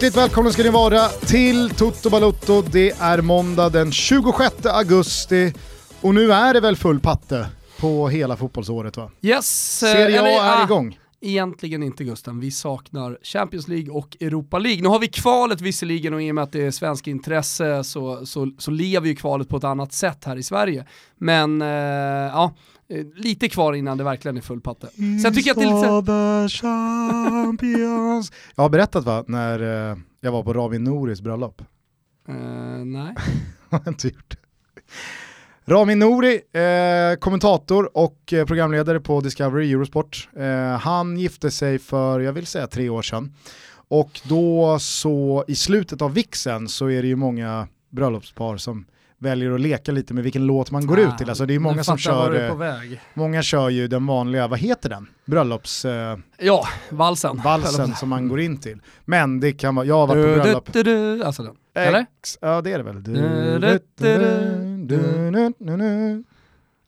Hjärtligt välkomna ska ni vara till Toto Balotto. Det är måndag den 26 augusti och nu är det väl full patte på hela fotbollsåret va? Yes! Serie A är ah, igång. Egentligen inte Gusten, vi saknar Champions League och Europa League. Nu har vi kvalet visserligen och i och med att det är svensk intresse så, så, så lever ju kvalet på ett annat sätt här i Sverige. Men eh, ja, eh, lite kvar innan det verkligen är full patte. Sen tycker jag att det är lite... champions. Jag har berättat va, när eh, jag var på Ravi Nouris bröllop. Eh, nej. har jag inte gjort. Rami Nouri, eh, kommentator och eh, programledare på Discovery Eurosport. Eh, han gifte sig för, jag vill säga tre år sedan. Och då så i slutet av vixen så är det ju många bröllopspar som väljer att leka lite med vilken låt man går ah, ut till. Alltså det är många som kör, eh, många kör ju den vanliga, vad heter den? Bröllops... Eh, ja, valsen. Valsen som man går in till. Men det kan vara, jag har varit på bröllop. Du, du, du, alltså den. Eller? Ex, ja det är det väl.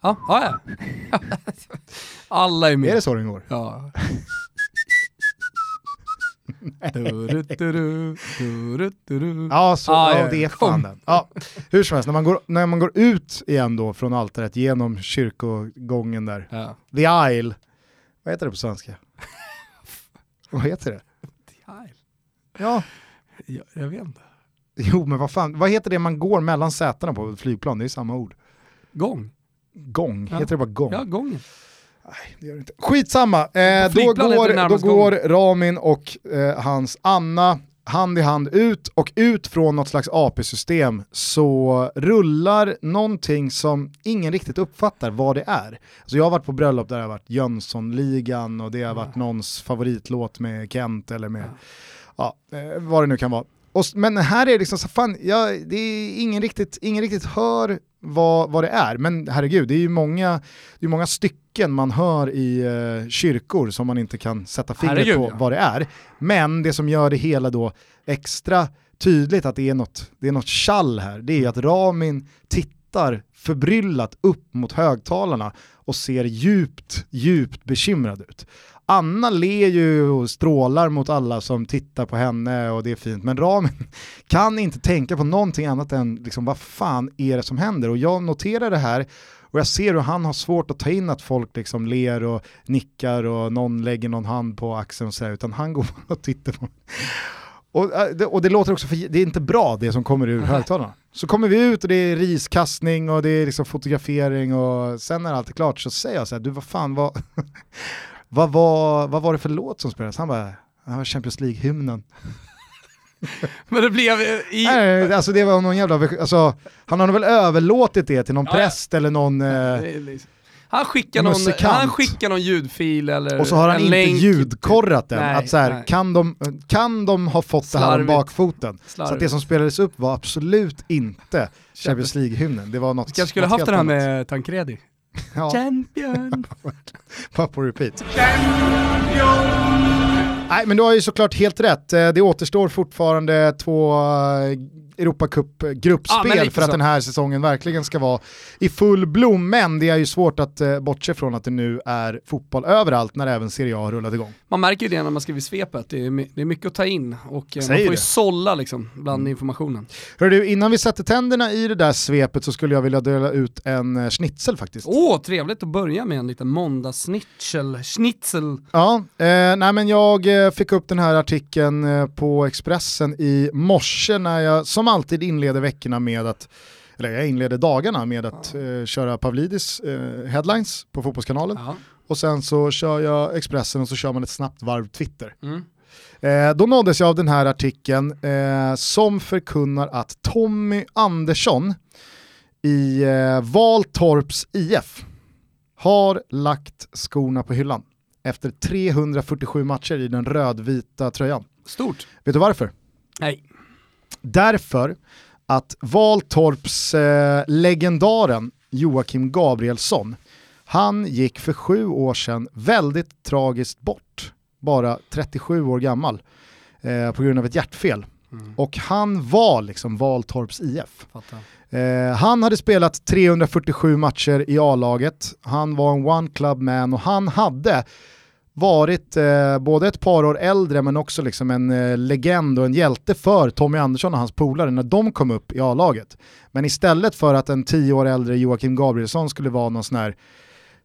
Ja, ja, ja. Alla är med. Är det så den går? Ja. Du, du, du. Ja, så, Ah, ja, det är fan den. Ja, hur som helst, när man, går, när man går ut igen då från altaret genom kyrkogången där, Ja. the aisle, vad heter det på svenska? vad heter det? Ja, Jag, jag vet inte. jo men vad fan, vad heter det man går mellan sätena på flygplan? Det är samma ord. Gång. Gång, Ja. heter det bara gång? Ja, gången. Nej, det gör det inte. Skitsamma, eh, då, går, då går Ramin och eh, hans Anna hand i hand ut och ut från något slags AP-system så rullar någonting som ingen riktigt uppfattar vad det är. Alltså jag har varit på bröllop där det har varit Jönssonligan och det har varit någons favoritlåt med Kent eller med, ja, eh, vad det nu kan vara. Och, men här är det liksom så fan, ja, det är ingen riktigt, ingen riktigt hör vad, vad det är. Men herregud, det är ju många, det är många stycken man hör i eh, kyrkor som man inte kan sätta fingret Herregud, på ja. vad det är. Men det som gör det hela då extra tydligt att det är något, det är något kall här, det är att Ramin tittar förbryllat upp mot högtalarna och ser djupt, djupt bekymrad ut. Anna ler ju och strålar mot alla som tittar på henne och det är fint, men Ramin kan inte tänka på någonting annat än liksom, vad fan är det som händer? Och jag noterar det här och jag ser hur han har svårt att ta in att folk liksom ler och nickar och någon lägger någon hand på axeln och så här, utan han går bara och tittar på och, äh, det- och det låter också, för, det är inte bra det som kommer ur högtalarna. Så kommer vi ut och det är riskastning och det är liksom fotografering och sen när allt är klart så säger jag så här, du vad fan vad, vad, var, vad var det för låt som spelades? Han bara, Champions League-hymnen. Men det blev eh, i... Nej, alltså det var någon jävla, alltså, han har väl överlåtit det till någon Ja, präst eller någon, eh, liksom- Han skickar, någon, Musikant. han skickar någon ljudfil eller och så har han inte länk. ljudkorrat den. Nej, att så här, kan, de, kan de ha fått det här om Slarvigt. bakfoten? Så att Slarvigt. det som spelades upp var absolut inte Champions League-hymnen. Det var något kanske skulle något haft den här med Tancredi. Ja, Champion. bara på repeat. Nej men du har ju såklart helt rätt. Eh, Det återstår fortfarande två eh, Europacup-gruppspel Ja, för att den här säsongen verkligen ska vara i full blom. Men det är ju svårt att eh, bortse från att det nu är fotboll överallt när även Serie A har rullat igång. Man märker ju det när man skriver svepet, det är, det är mycket att ta in och eh, man får ju sålla liksom bland informationen. Hör du, innan vi sätter tänderna i det där svepet så skulle jag vilja dela ut en eh, schnitzel faktiskt. Åh, trevligt att börja med en liten måndagssnitzel. Schnitzel. Ja, eh, nej men jag eh, fick upp den här artikeln eh, på Expressen i morse när jag som alltid inleder veckorna med att, eller jag inleder dagarna med att eh, köra Pavlidis eh, headlines på Fotbollskanalen Ja. och sen så kör jag Expressen och så kör man ett snabbt varv Twitter. Mm. Eh, då nåddes jag av den här artikeln eh, som förkunnar att Tommy Andersson i eh, Valtorps IF har lagt skorna på hyllan efter 347 matcher i den rödvita tröjan. Stort. Vet du varför? Nej. Därför att Valtorps eh, legendaren Joakim Gabrielsson, han gick för sju år sedan väldigt tragiskt bort, bara 37 år gammal, eh, på grund av ett hjärtfel. Mm. Och han var liksom Valtorps IF. Eh, han hade spelat 347 matcher i A-laget, han var en one club man och han hade varit eh, både ett par år äldre men också liksom en eh, legend och en hjälte för Tommy Andersson och hans polare när de kom upp i A-laget. Men istället för att en tio år äldre Joakim Gabrielsson skulle vara någon sån här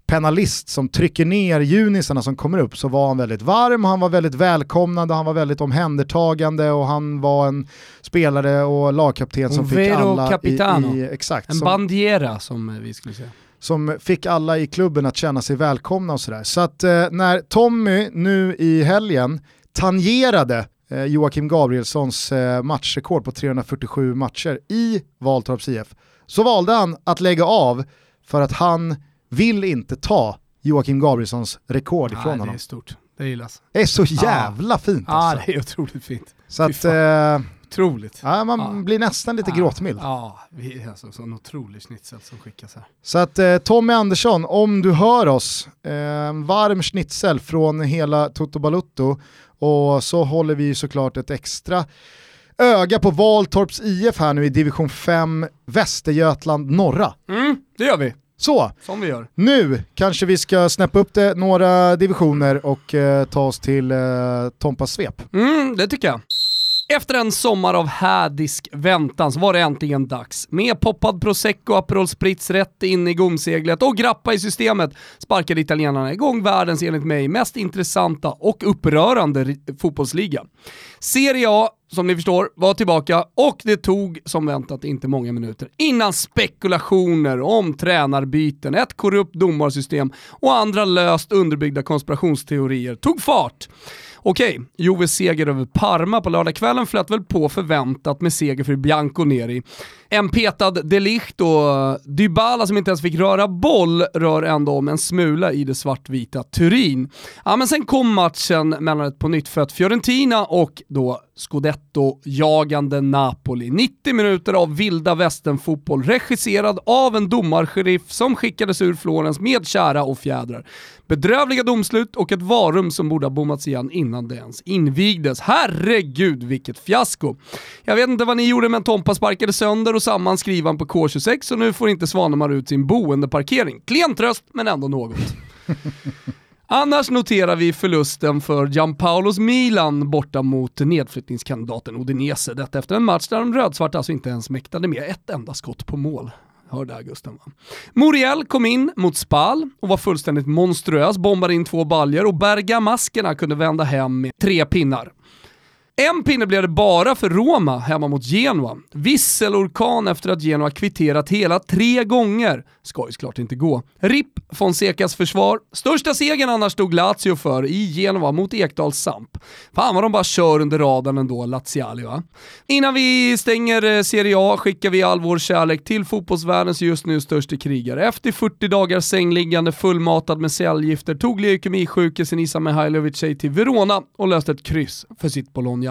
penalist som trycker ner junisarna som kommer upp så var han väldigt varm, han var väldigt välkomnande, han var väldigt omhändertagande och han var en spelare och lagkapten som fick alla capitano. i, i exakt, En som, bandiera som vi skulle säga. Som fick alla i klubben att känna sig välkomna och sådär. Så att eh, när Tommy nu i helgen tangerade eh, Joakim Gabrielssons eh, matchrekord på 347 matcher i Valtorps IF så valde han att lägga av för att han vill inte ta Joakim Gabrielssons rekord ifrån Nej, det honom. är stort. Det gillas. Det är så jävla fint Ja, alltså. det är otroligt fint. Så att, eh, Otroligt. ja, man Ja. blir nästan lite gråtmild. Ja, vi är alltså en otrolig schnitzel som skickas här. Så att eh, Tommy Andersson, om du hör oss, eh, varm schnitzel från hela Toto Balutto och så håller vi såklart ett extra öga på Valtorps IF här nu i division 5 Västergötland norra. Mm, det gör vi. Så, Som vi gör. nu kanske vi ska snäppa upp det några divisioner och eh, ta oss till eh, Tompas svep. Mm, det tycker jag. Efter en sommar av hädisk väntan så var det äntligen dags. Med poppad prosecco, Aperol Spritz rätt in i gomseglet och grappa i systemet sparkade italienarna igång världens enligt mig mest intressanta och upprörande fotbollsliga. Serie A, som ni förstår, var tillbaka och det tog som väntat inte många minuter innan spekulationer om tränarbyten, ett korrupt domarsystem och andra löst underbyggda konspirationsteorier tog fart. Okej, Joves seger över Parma på lördagskvällen flöt väl på förväntat med seger för Bianconeri. En petad Delicht och eh, Dybala som inte ens fick röra boll rör ändå om en smula i det svartvita Turin. Ja, men sen kom matchen mellan ett på nytt fött Fiorentina och då Scudetto-jagande Napoli. 90 minuter av vilda västernfotboll regisserad av en domarsheriff som skickades ur Florens med kära och fjädrar. Bedrövliga domslut och ett varum som borde ha bommats igen innan det ens invigdes. Herregud vilket fiasko! Jag vet inte vad ni gjorde men Tompa sparkade sönder och samman skrivan på K26 och nu får inte Svanemar ut sin boendeparkering. Klen tröst men ändå något. Annars noterar vi förlusten för Gianpaulos Milan borta mot nedflyttningskandidaten Udinese. Detta efter en match där de rödsvarta alltså inte ens mäktade med ett enda skott på mål. Hörde där Gusten va? Muriel kom in mot Spal och var fullständigt monstruös, bombade in två baljor och Bergamaskerna kunde vända hem med tre pinnar. En pinne blev det bara för Roma hemma mot Genoa. Visselorkan efter att Genoa kvitterat hela tre gånger. Ska ju såklart inte gå. RIP Fonsecas försvar. Största segern annars stod Lazio för i Genoa mot Ekdals Samp. Fan vad de bara kör under radarn ändå, Laziali va? Innan vi stänger eh, Serie A skickar vi all vår kärlek till fotbollsvärldens just nu största krigare. Efter 40 dagar sängliggande fullmatad med cellgifter tog leukemisjuke Sinisa Mihailovic sig till Verona och löste ett kryss för sitt Bologna.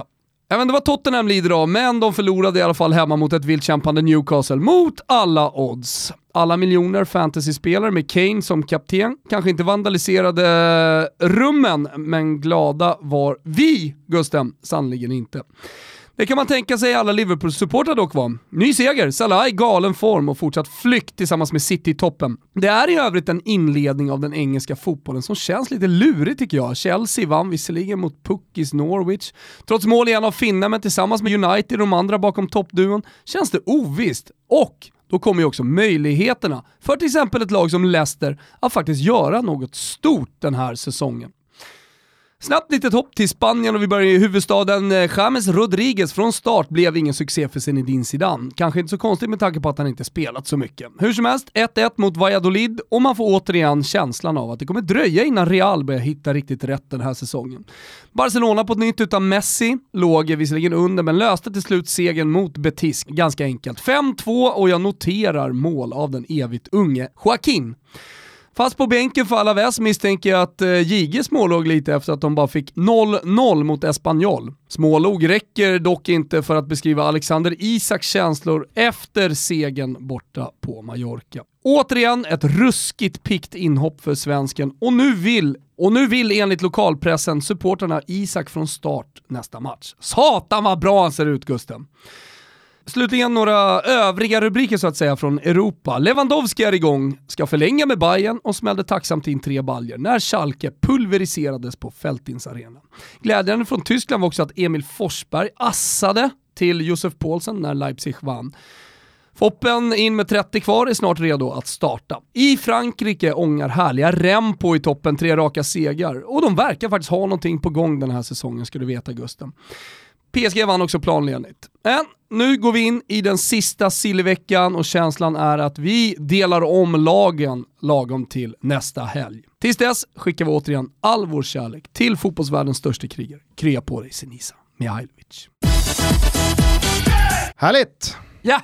Jag vet inte vad Tottenham lider av, men de förlorade i alla fall hemma mot ett vildkämpande Newcastle mot alla odds. Alla miljoner fantasyspelare med Kane som kapten kanske inte vandaliserade rummen, men glada var vi, Gusten, sannerligen inte. Det kan man tänka sig alla Liverpool-supportrar dock var. Ny seger, Salah i galen form och fortsatt flykt tillsammans med City i toppen. Det är i övrigt en inledning av den engelska fotbollen som känns lite lurig tycker jag. Chelsea vann visserligen mot Puckis Norwich. Trots mål igen av finnarna, men tillsammans med United och de andra bakom toppduon känns det ovisst. Och då kommer ju också möjligheterna för till exempel ett lag som Leicester att faktiskt göra något stort den här säsongen. Snabbt litet hopp till Spanien och vi börjar i huvudstaden. Eh, James Rodriguez från start blev ingen succé för Zinedine Zidane. Kanske inte så konstigt med tanke på att han inte spelat så mycket. Hur som helst, 1-1 mot Valladolid och man får återigen känslan av att det kommer dröja innan Real börjar hitta riktigt rätt den här säsongen. Barcelona på ett nytt utan Messi, låg visserligen under men löste till slut segern mot Betis ganska enkelt. 5-2 och jag noterar mål av den evigt unge Joaquin. Fast på bänken för Alaves misstänker jag att eh, JG smålåg lite efter att de bara fick 0-0 mot Espanyol. Smålog räcker dock inte för att beskriva Alexander Isaks känslor efter segern borta på Mallorca. Återigen ett ruskigt pikt inhopp för svensken och nu vill, och nu vill enligt lokalpressen supporterna Isak från start nästa match. Satan vad bra han ser ut Gusten! Slutligen några övriga rubriker så att säga från Europa. Lewandowski är igång, ska förlänga med Bayern och smällde tacksamt in tre baljer när Schalke pulveriserades på Fältinsarenan. Glädjande från Tyskland var också att Emil Forsberg assade till Josef Paulsen när Leipzig vann. Foppen in med 30 kvar är snart redo att starta. I Frankrike ångar härliga Rempo i toppen, tre raka segrar. Och de verkar faktiskt ha någonting på gång den här säsongen ska du veta Gusten. PSG vann också planenligt. Men nu går vi in i den sista sillveckan och känslan är att vi delar om lagen lagom till nästa helg. Tills dess skickar vi återigen all vår kärlek till fotbollsvärldens största krigare. Krya på dig Senisa Mihailovic. Härligt! Ja!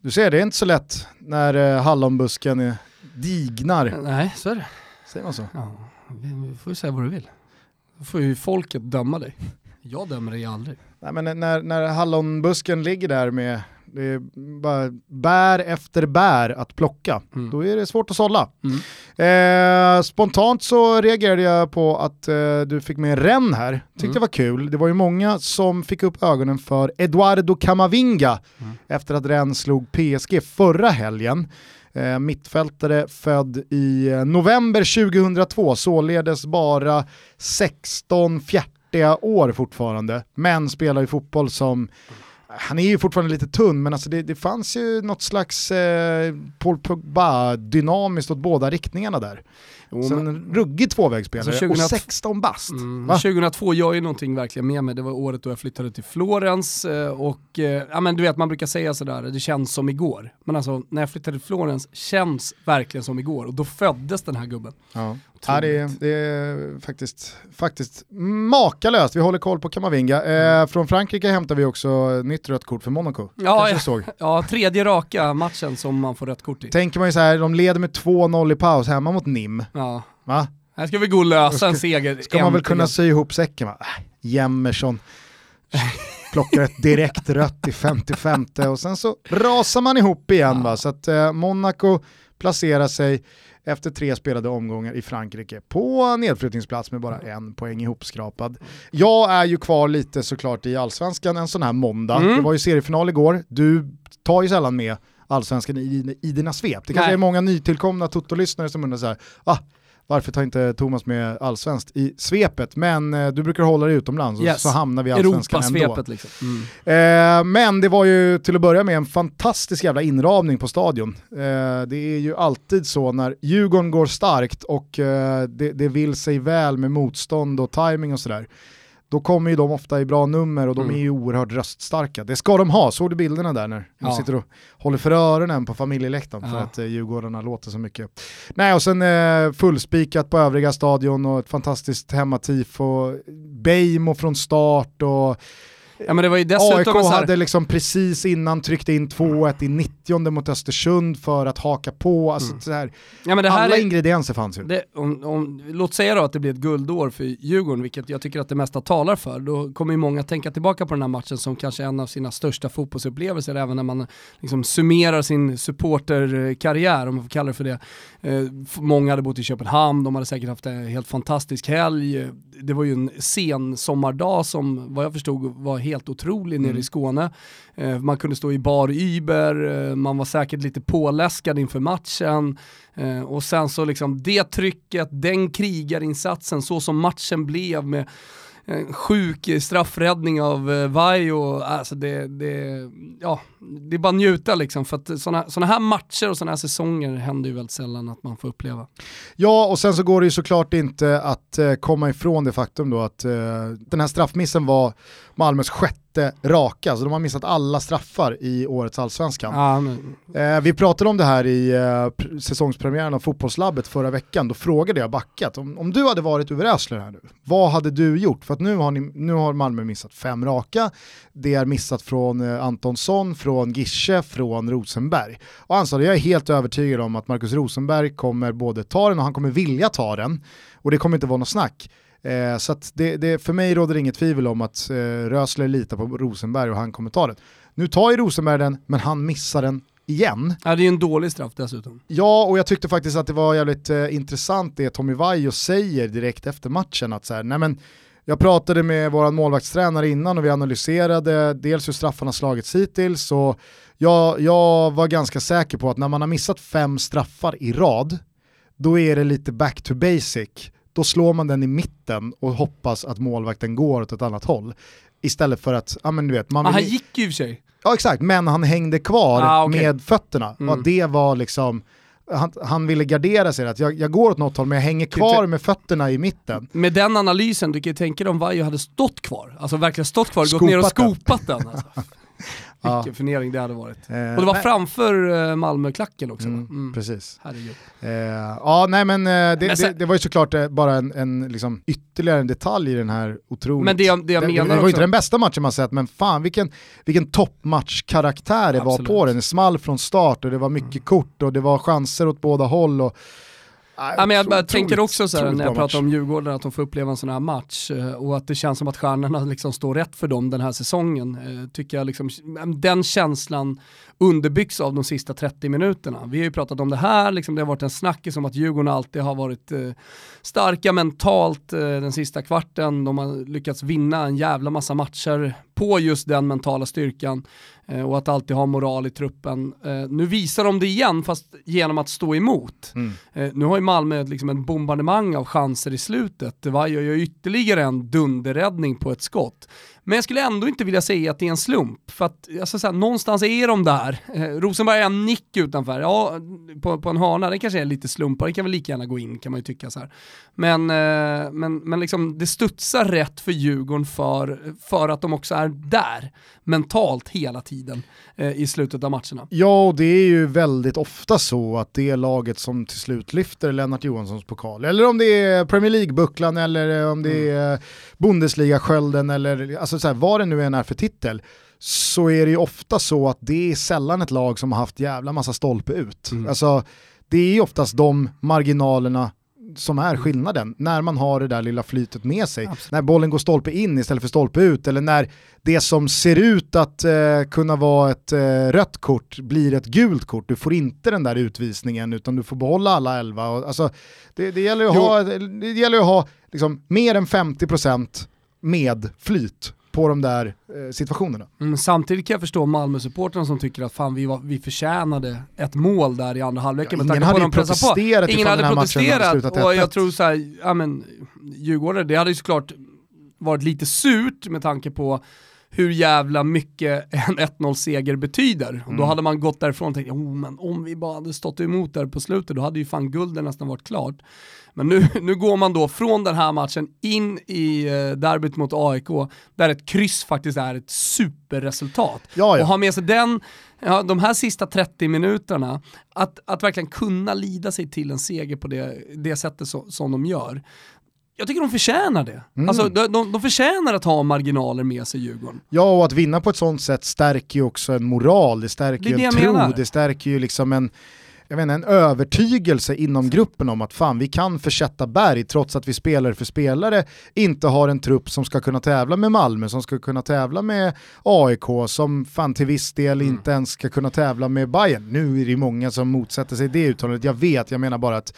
Du ser, det är inte så lätt när eh, hallonbusken dignar. Nej, så är det. Säger man så? Ja, vi får ju säga vad du vill. Då får ju folket döma dig. Jag dömer dig aldrig. Nej, men när, när hallonbusken ligger där med det är bara bär efter bär att plocka, mm. då är det svårt att sålla. Mm. Eh, spontant så reagerade jag på att eh, du fick med Ren här, tyckte mm. det var kul. Det var ju många som fick upp ögonen för Eduardo Camavinga mm. efter att Ren slog PSG förra helgen. Eh, mittfältare född i november 2002, således bara 16 fjärtiga år fortfarande, men spelar ju fotboll som han är ju fortfarande lite tunn, men alltså det, det fanns ju något slags eh, Paul Pogba dynamiskt åt båda riktningarna där. Jo, så en ruggig tvåvägsspelare alltså 20... och 16 bast. Mm, 2002 gör ju någonting verkligen med mig, det var året då jag flyttade till Florens eh, och eh, ja men du vet man brukar säga sådär, det känns som igår. Men alltså när jag flyttade till Florens känns verkligen som igår och då föddes den här gubben. Ja. Ja, det, är, det är faktiskt, faktiskt makalöst. Vi håller koll på Kamavinga. Eh, mm. från Frankrike hämtar vi också nytt rött kort för Monaco. Ja, ja, såg. ja, tredje raka matchen som man får rött kort i. Tänker man ju så här, de leder med 2-0 i paus hemma mot NIM. Ja. Va? Här ska vi gå och lösa en seger. Ska man väl kunna sy ihop säcken va? Äh, Jämmerson plockar ett direkt rött i 55 och sen så rasar man ihop igen va. Så att eh, Monaco placerar sig efter tre spelade omgångar i Frankrike på nedflyttningsplats med bara en poäng ihopskrapad. Jag är ju kvar lite såklart i allsvenskan en sån här måndag. Mm. Det var ju seriefinal igår, du tar ju sällan med allsvenskan i, i dina svep. Det kanske Nej. är många nytillkomna Toto-lyssnare som undrar så här, ah, varför tar inte Thomas med allsvenskt i svepet? Men eh, du brukar hålla dig utomlands yes. så hamnar vi i allsvenskan ändå. Liksom. Mm. Eh, men det var ju till att börja med en fantastisk jävla inramning på stadion. Eh, det är ju alltid så när Djurgården går starkt och eh, det, det vill sig väl med motstånd och timing och sådär då kommer ju de ofta i bra nummer och de mm. är ju oerhört röststarka. Det ska de ha, såg du bilderna där när de ja. sitter och håller för öronen på familjeläktaren ja. för att eh, Djurgårdarna låter så mycket. Nej och sen eh, fullspikat på övriga stadion och ett fantastiskt hemmatifo, Beijmo från start och Ja, men det var ju dessutom AIK hade liksom precis innan tryckt in 2-1 i 90 mot Östersund för att haka på. Alltså mm. så här, ja, men alla är, ingredienser fanns ju. Det, om, om, låt säga då att det blir ett guldår för Djurgården, vilket jag tycker att det mesta talar för. Då kommer ju många tänka tillbaka på den här matchen som kanske en av sina största fotbollsupplevelser, även när man liksom summerar sin supporterkarriär, om man får kalla det för det. Eh, många hade bott i Köpenhamn, de hade säkert haft en helt fantastisk helg. Det var ju en sen sommardag som, vad jag förstod, var helt otrolig nere i mm. Skåne. Eh, man kunde stå i bar Uber, eh, man var säkert lite påläskad inför matchen. Eh, och sen så liksom det trycket, den krigarinsatsen, så som matchen blev med en sjuk straffräddning av eh, Vajo. Alltså det, det, ja, det är bara njuta liksom, för att sådana såna här matcher och sådana här säsonger händer ju väldigt sällan att man får uppleva. Ja, och sen så går det ju såklart inte att eh, komma ifrån det faktum då att eh, den här straffmissen var Malmös sjätte raka, så de har missat alla straffar i årets allsvenskan. Men... eh, vi pratade om det här i eh, säsongspremiären av Fotbollslabbet förra veckan, då frågade jag Backat, om, om du hade varit Uwe Rösler här nu, vad hade du gjort? För att nu har, ni, nu har Malmö missat fem raka, det är missat från eh, Antonsson, från Gische, från Rosenberg. Och han sa jag är helt övertygad om att Markus Rosenberg kommer både ta den och han kommer vilja ta den, och det kommer inte vara något snack. Eh, så det, det, för mig råder inget tvivel om att eh, Rösler litar på Rosenberg och han kommer ta det. Nu tar ju Rosenberg den, men han missar den igen. Ja, det är en dålig straff dessutom. Ja, och jag tyckte faktiskt att det var jävligt eh, intressant det Tommy Vaiho säger direkt efter matchen, att så här, nej men Jag pratade med vår målvaktstränare innan och vi analyserade dels hur straffarna slagits hittills. Och jag, jag var ganska säker på att när man har missat fem straffar i rad, då är det lite back to basic. Då slår man den i mitten och hoppas att målvakten går åt ett annat håll. Istället för att, ja men du vet, man Ah, vill... han gick ju i sig. Ja exakt, men han hängde kvar Ah, okej. med fötterna. Mm. Och det var liksom, han, han ville gardera sig, att jag, jag går åt något håll men jag hänger kvar med fötterna i mitten. Med den analysen, du kan ju tänka dig om Vaiho hade stått kvar. Alltså verkligen stått kvar, gått ner och Skopat den. skopat den. Alltså. Ja. Vilken förnedring det hade varit. Eh, Och det var nej. framför eh, Malmö-klacken också. Mm, Mm. Precis. Eh, ja, nej men, eh, det, Men sen- det, det var ju såklart eh, bara en, en liksom, ytterligare en detalj i den här otroligt... Men det jag, det jag det, menar det var ju inte den bästa matchen man sett, men fan vilken, vilken toppmatchkaraktär det var Absolut. på den. Det small från start och det var mycket kort och det var chanser åt båda håll. Och, Ja, men jag bara tänker också så här, när jag pratar om Djurgården, att de får uppleva en sån här match eh, och att det känns som att stjärnorna liksom står rätt för dem den här säsongen. eh, Tycker jag liksom, den känslan underbyggs av de sista 30 minuterna. Vi har ju pratat om det här, liksom, det har varit en snackis om att Djurgården alltid har varit eh, starka mentalt eh, den sista kvarten. De har lyckats vinna en jävla massa matcher på just den mentala styrkan och att alltid ha moral i truppen. Eh, nu visar de det igen, fast genom att stå emot. Mm. Eh, nu har ju Malmö liksom en bombardemang av chanser i slutet. Vajo gör ytterligare en dunderräddning på ett skott. Men jag skulle ändå inte vilja säga att det är en slump, för att alltså, så här, någonstans är de där. Eh, Rosenberg är en nick utanför, ja, på, på en hörna, den kanske är lite slumpar, den kan väl lika gärna gå in kan man ju tycka så här. Men, eh, men, men liksom, det studsar rätt för Djurgården för, för att de också är där, mentalt hela tiden eh, i slutet av matcherna. Ja, och det är ju väldigt ofta så att det är laget som till slut lyfter Lennart Johanssons pokal. Eller om det är Premier League-bucklan eller om det är Bundesliga-skölden eller alltså så här, vad det nu än är för titel så är det ju ofta så att det är sällan ett lag som har haft jävla massa stolpe ut. Mm. Alltså, det är ju oftast de marginalerna som är skillnaden, när man har det där lilla flytet med sig. Absolut. När bollen går stolpe in istället för stolpe ut, eller när det som ser ut att eh, kunna vara ett eh, rött kort blir ett gult kort. Du får inte den där utvisningen utan du får behålla alla elva. Och, alltså, det, det gäller ju att Jo. ha, det gäller att ha liksom, mer än 50% med flyt på de där eh, situationerna. Mm, samtidigt kan jag förstå Malmö-supportrarna som tycker att fan vi, var, vi förtjänade ett mål där i andra halvlek. Ja, ingen hade ju protesterat Ingen hade protesterat och 1-1. jag tror så här, ja men Djurgården, det hade ju såklart varit lite surt med tanke på hur jävla mycket en 1-0-seger betyder. Och då Mm. hade man gått därifrån och tänkt, oh, men om vi bara hade stått emot där på slutet, då hade ju fan gulden nästan varit klart. Men nu, nu går man då från den här matchen in i eh, derbyt mot AIK, där ett kryss faktiskt är ett superresultat. Ja, Och ja. ha med sig den, ja, de här sista 30 minuterna, att, att verkligen kunna lida sig till en seger på det, det sättet så, som de gör. Jag tycker de förtjänar det. Mm. Alltså, de, de, de förtjänar att ha marginaler med sig Djurgården. Ja, och att vinna på ett sånt sätt stärker ju också en moral, det stärker ju en tro, menar. det stärker ju liksom en, jag inte, en övertygelse inom gruppen om att fan vi kan försätta berg trots att vi spelare för spelare inte har en trupp som ska kunna tävla med Malmö, som ska kunna tävla med AIK, som fan till viss del Mm. inte ens ska kunna tävla med Bayern. Nu är det många som motsätter sig det uttalandet, jag vet, jag menar bara att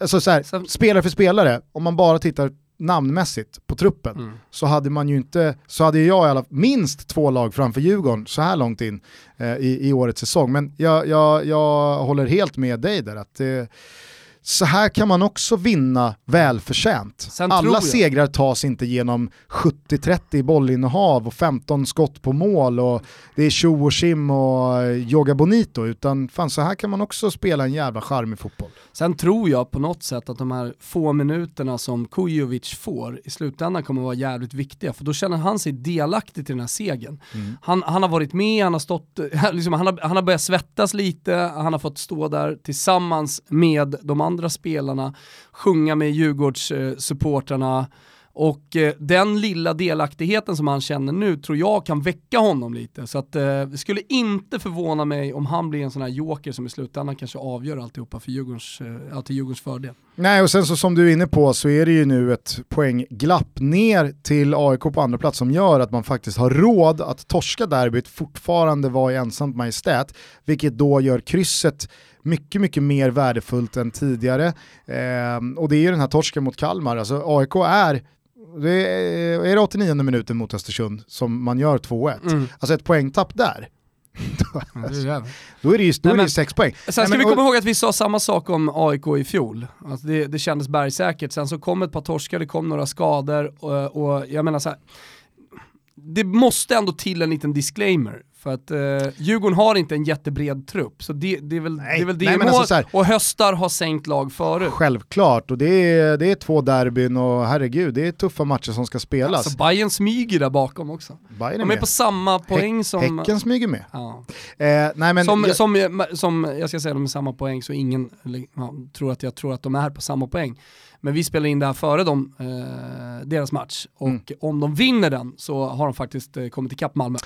Alltså så här, Så- spelare för spelare, om man bara tittar namnmässigt på truppen Mm. så hade man ju inte, så hade jag i alla minst två lag framför Djurgården så här långt in eh, i, i årets säsong. Men jag, jag, jag håller helt med dig där att det, så här kan man också vinna välförtjänt. Sen Alla segrar tas inte genom 70-30 i bollinnehav och 15 skott på mål och det är tjo och tjim och yoga bonito utan fan så här kan man också spela en jävla charmig fotboll. Sen tror jag på något sätt att de här få minuterna som Kujovic får i slutändan kommer vara jävligt viktiga, för då känner han sig delaktig till den här segern. Han, han har varit med, han har, stått, liksom, han, har, han har börjat svettas lite, han har fått stå där tillsammans med de andra andra spelarna, sjunga med Djurgårdssupportrarna och eh, den lilla delaktigheten som han känner nu tror jag kan väcka honom lite. Så att, eh, det skulle inte förvåna mig om han blir en sån här joker som i slutändan kanske avgör alltihopa för Djurgårdens, eh, till Djurgårdens fördel. Nej, och sen så som du är inne på så är det ju nu ett poängglapp ner till AIK på andra plats som gör att man faktiskt har råd att torska derbyt fortfarande vara i ensamt majestät, vilket då gör krysset mycket, mycket mer värdefullt än tidigare. Ehm, och det är ju den här torsken mot Kalmar, alltså AIK är Det är, är det 89 minuten mot Östersund som man gör 2-1. Mm. Alltså ett poängtapp där. då, är det ju, då Nej, är det sex poäng. Sen ska Nej, men, vi komma ihåg att vi sa samma sak om AIK i fjol. Alltså det, det kändes bergsäkert, sen så kom ett par torskar, det kom några skador och, och jag menar så här, det måste ändå till en liten disclaimer. För att eh, Djurgården har inte en jättebred trupp, så det, det är väl nej, det, är väl det nej, alltså här, och Höstar har sänkt lag förut. Självklart, och det är, det är två derbyn och herregud, det är tuffa matcher som ska spelas. Alltså Bayern smyger där bakom också. Bayern är De är med. på samma poäng som... Häcken smyger med. Ja. Eh, nej, men som, jag... Som, som, jag ska säga, de är samma poäng så ingen ja, tror att jag tror att de är på samma poäng. Men vi spelar in det här före dem, eh, deras match. Och mm. om de vinner den så har de faktiskt eh, kommit ikapp Malmö.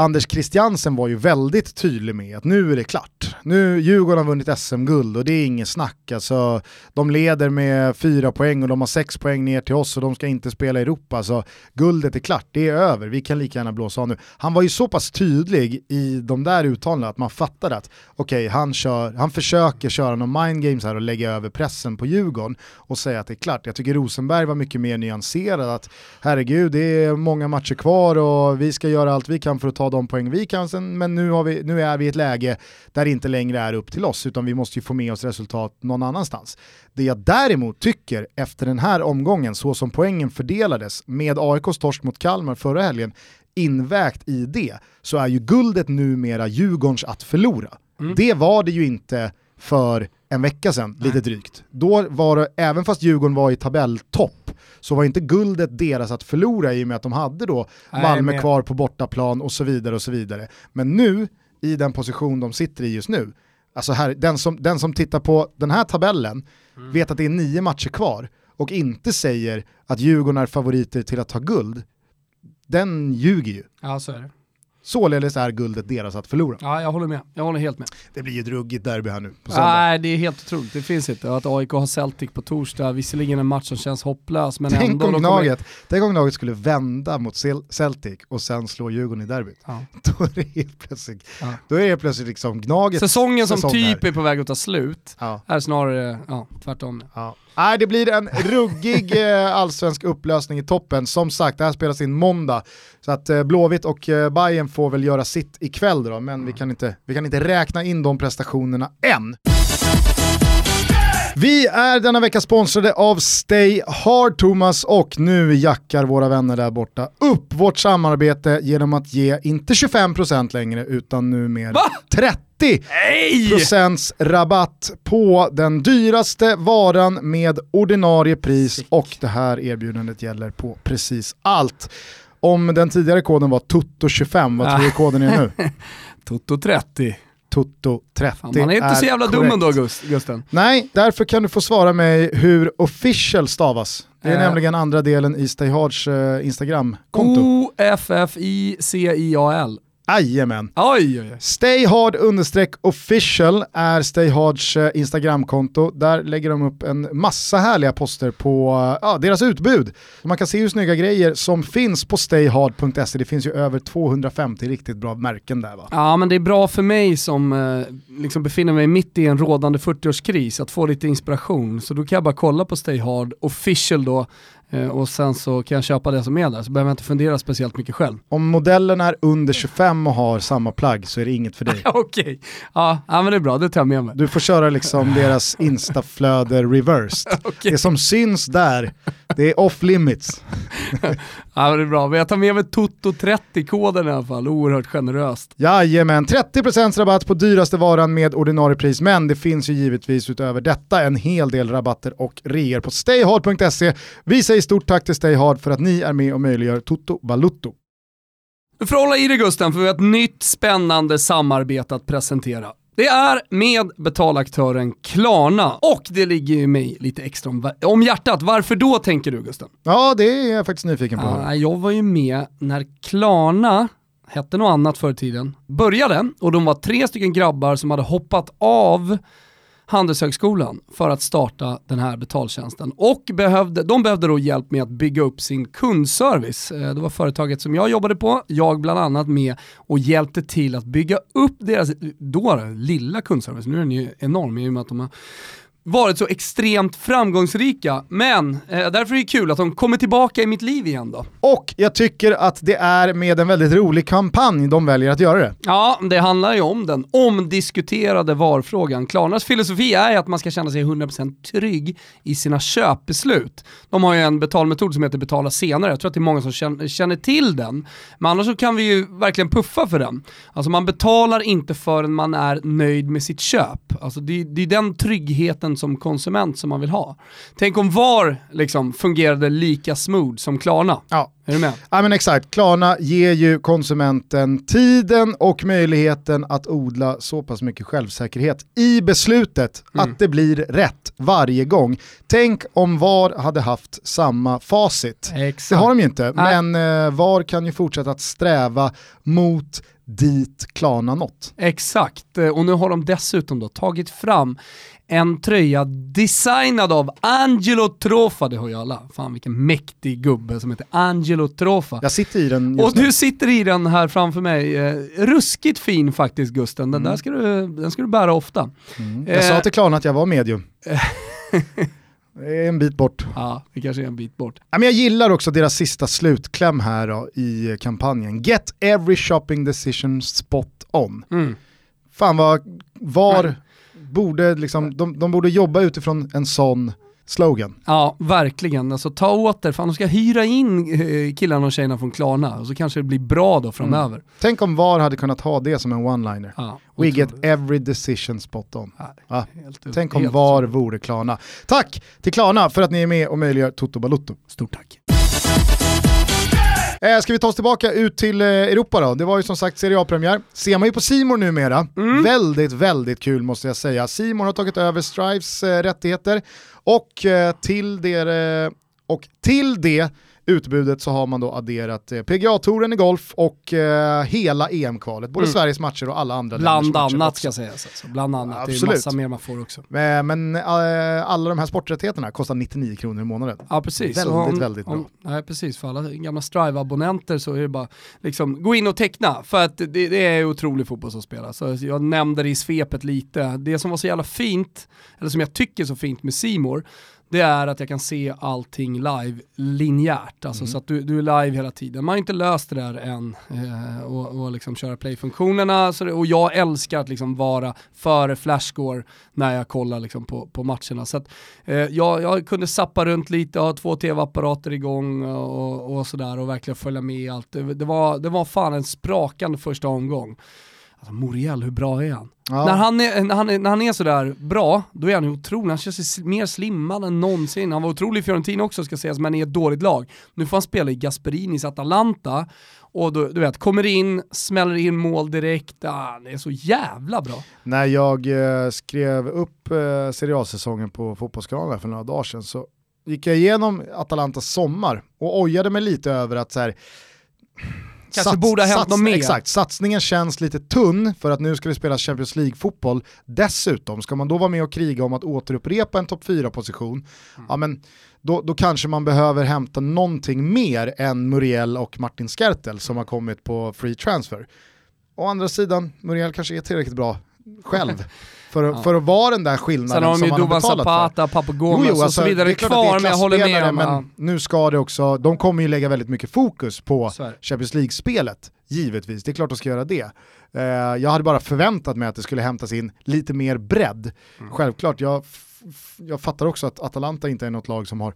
Anders Christiansen var ju väldigt tydlig med att nu är det klart. Nu Djurgården har vunnit SM-guld och det är inget snack. Alltså, de leder med fyra poäng och de har sex poäng ner till oss och de ska inte spela i Europa. Så guldet är klart, det är över, vi kan lika gärna blåsa av nu. Han var ju så pass tydlig i de där uttalandena att man fattade att okej, okay, han, han försöker köra någon mind games här och lägga över pressen på Djurgården och säga att det är klart. Jag tycker Rosenberg var mycket mer nyanserad, att herregud, det är många matcher kvar och vi ska göra allt vi kan för att ta de poäng vi kan, sen, men nu, vi, nu är vi i ett läge där det inte längre är upp till oss, utan vi måste ju få med oss resultat någon annanstans. Det jag däremot tycker efter den här omgången, så som poängen fördelades med AIKs torsk mot Kalmar förra helgen, invägt i det, så är ju guldet numera Djurgårdens att förlora. Mm. Det var det ju inte för en vecka sedan, Nej. lite drygt. Då var det, även fast Djurgården var i tabelltopp, så var inte guldet deras att förlora i och med att de hade då Nej, Malmö men... kvar på bortaplan och så vidare och så vidare. Men nu, i den position de sitter i just nu, alltså här, den, som, den som tittar på den här tabellen mm. vet att det är nio matcher kvar och inte säger att Djurgården är favoriter till att ta guld, den ljuger ju. Ja, så är det. Således är guldet deras att förlora. Ja, jag håller med. Jag håller helt med. Det blir ju ett ruggigt derby här nu på söndag. Nej, det är helt otroligt. Det finns inte. Att AIK har Celtic på torsdag, visserligen en match som känns hopplös, men tänk ändå... Om Gnaget, kommer... Tänk om Gnaget skulle vända mot Celtic och sen slå Djurgården i derbyt. Ja. Då är det helt plötsligt, ja. då är det plötsligt liksom Gnaget Säsongen som säsong typ här. är på väg att ta slut ja. är snarare ja, tvärtom. Ja. Nej, det blir en ruggig eh, allsvensk upplösning i toppen. Som sagt, det här spelas in måndag. Så att eh, Blåvitt och eh, Bayern får väl göra sitt ikväll då, men vi kan, inte, vi kan inte räkna in de prestationerna än. Vi är denna vecka sponsrade av Stay Hard Thomas och nu jackar våra vänner där borta upp vårt samarbete genom att ge inte 25% längre utan numera 30 procents rabatt på den dyraste varan med ordinarie pris och det här erbjudandet gäller på precis allt. Om den tidigare koden var TOTO25, vad tror du koden är nu? TOTO30. Toto 30 Fan, Man är inte är så jävla korrekt. dum ändå Gusten. Nej, därför kan du få svara mig hur official stavas. Det är äh. nämligen andra delen i Stayhards uh, Instagram-konto. O-F-F-I-C-I-A-L. Jajamän. Oj, oj, oj. Stayhard official är Stayhards eh, Instagramkonto. Där lägger de upp en massa härliga poster på eh, ja, deras utbud. Man kan se hur snygga grejer som finns på stayhard.se. Det finns ju över 250 riktigt bra märken där va? Ja men det är bra för mig som eh, liksom befinner mig mitt i en rådande 40-årskris att få lite inspiration. Så då kan jag bara kolla på Stayhard official då och sen så kan jag köpa det som är där, så behöver jag inte fundera speciellt mycket själv. Om modellen är under 25 och har samma plagg så är det inget för dig. Okej, okay. ja, ja men det är bra, det tar jag med mig. Du får köra liksom deras instaflöde reversed. okay. Det som syns där, det är off limits. Ja det är bra, men jag tar med mig Toto30-koden i alla fall, oerhört generöst. Jajamän, 30% rabatt på dyraste varan med ordinarie pris, men det finns ju givetvis utöver detta en hel del rabatter och reor på stayhard.se. Vi säger stort tack till Stay Hard för att ni är med och möjliggör Toto Balutto. Du får hålla i dig Gusten för vi har ett nytt spännande samarbete att presentera. Det är med betalaktören Klarna och det ligger ju mig lite extra om, om hjärtat. Varför då tänker du Gusten? Ja det är jag faktiskt nyfiken på. Ja, jag var ju med när Klarna hette något annat förr i tiden, började och de var tre stycken grabbar som hade hoppat av Handelshögskolan för att starta den här betaltjänsten. Och behövde, de behövde då hjälp med att bygga upp sin kundservice. Eh, det var företaget som jag jobbade på, jag bland annat med och hjälpte till att bygga upp deras, då lilla kundservice, nu är den ju enorm i och med att de har varit så extremt framgångsrika. Men eh, därför är det kul att de kommer tillbaka i mitt liv igen då. Och jag tycker att det är med en väldigt rolig kampanj de väljer att göra det. Ja, det handlar ju om den omdiskuterade VAR-frågan. Klarnas filosofi är att man ska känna sig 100% trygg i sina köpbeslut. De har ju en betalmetod som heter betala senare. Jag tror att det är många som känner till den. Men annars så kan vi ju verkligen puffa för den. Alltså man betalar inte förrän man är nöjd med sitt köp. Alltså det, det är den tryggheten som konsument som man vill ha. Tänk om VAR liksom fungerade lika smooth som Klarna. Ja. Är du med? Ja men exakt, Klarna ger ju konsumenten tiden och möjligheten att odla så pass mycket självsäkerhet i beslutet mm. att det blir rätt varje gång. Tänk om VAR hade haft samma facit. Exakt. Det har de ju inte, Nej. men eh, VAR kan ju fortsätta att sträva mot dit Klarna nått. Exakt, och nu har de dessutom då tagit fram en tröja designad av Angelo Trofa, det har ju alla. Fan vilken mäktig gubbe som heter Angelo Trofa. Jag sitter i den Och nu. du sitter i den här framför mig. Eh, ruskigt fin faktiskt Gusten, den mm. där ska du, den ska du bära ofta. Mm. Jag eh, sa till Klarna att jag var medium. Det är en bit bort. Ja, det kanske är en bit bort. jag gillar också deras sista slutkläm här då, i kampanjen. Get every shopping decision spot on. Mm. Fan vad, var, Nej borde liksom, de, de borde jobba utifrån en sån slogan. Ja, verkligen. Alltså ta åt er, fan de ska hyra in eh, killarna och tjejerna från Klarna och så kanske det blir bra då framöver. Mm. Tänk om VAR hade kunnat ha det som en one-liner. Ja, We get every decision spot on. Ja, ja. Tänk om VAR vore Klarna. Tack till Klarna för att ni är med och möjliggör Toto Balutto. Stort tack. Eh, ska vi ta oss tillbaka ut till eh, Europa då? Det var ju som sagt Serie A-premiär. Ser man ju på Simor numera. Mm. Väldigt, väldigt kul måste jag säga. Simor har tagit över Strives eh, rättigheter och eh, till det, eh, och till det utbudet så har man då adderat eh, PGA-touren i golf och eh, hela EM-kvalet, både mm. Sveriges matcher och alla andra Bland annat ska sägas, alltså. bland annat. Absolut. Det är massa mer man får också. Men, men äh, alla de här sporträttigheterna kostar 99 kronor i månaden. Ja precis. Väldigt, om, väldigt bra. Om, nej, precis, för alla gamla Strive-abonnenter så är det bara liksom, gå in och teckna, för att det, det är otrolig fotboll som spelas. Så jag nämnde det i svepet lite, det som var så jävla fint, eller som jag tycker är så fint med Simor det är att jag kan se allting live linjärt, alltså mm. så att du, du, är live hela tiden. Man har inte löst det där än eh, och, och liksom köra play-funktionerna och jag älskar att liksom vara före flashscore när jag kollar liksom på, på matcherna. Så att, eh, jag, jag kunde sappa runt lite, ha två tv-apparater igång och, och sådär och verkligen följa med i allt. Det, det, var, det var fan en sprakande första omgång. Alltså Moriel, hur bra är han? Ja. När, han är, när, han är, när han är sådär bra, då är han otrolig. Han känns sig mer slimmad än någonsin. Han var otrolig i Fiorentina också ska sägas, men i ett dåligt lag. Nu får han spela i Gasperinis Atalanta, och då, du vet, kommer in, smäller in mål direkt, ah, det är så jävla bra. När jag eh, skrev upp eh, Serie A-säsongen på Fotbollskanalen för några dagar sedan så gick jag igenom Atalantas sommar och ojade mig lite över att så här, Kanske sats, borde ha hänt något mer. Exakt, satsningen känns lite tunn för att nu ska det spelas Champions League-fotboll. Dessutom, ska man då vara med och kriga om att återupprepa en topp 4-position, mm. ja men då, då kanske man behöver hämta någonting mer än Muriel och Martin Skertel som har kommit på free transfer. Å andra sidan, Muriel kanske är tillräckligt bra själv. För, ja. för att vara den där skillnaden som man har betalat Zapata, för. Papagomes jo, jo, alltså, och så vidare kvar, men jag håller med. Men ja. nu ska det också, de kommer ju lägga väldigt mycket fokus på Champions League-spelet, givetvis. Det är klart de ska göra det. Uh, jag hade bara förväntat mig att det skulle hämtas in lite mer bredd. Mm. Självklart, jag, jag fattar också att Atalanta inte är något lag som har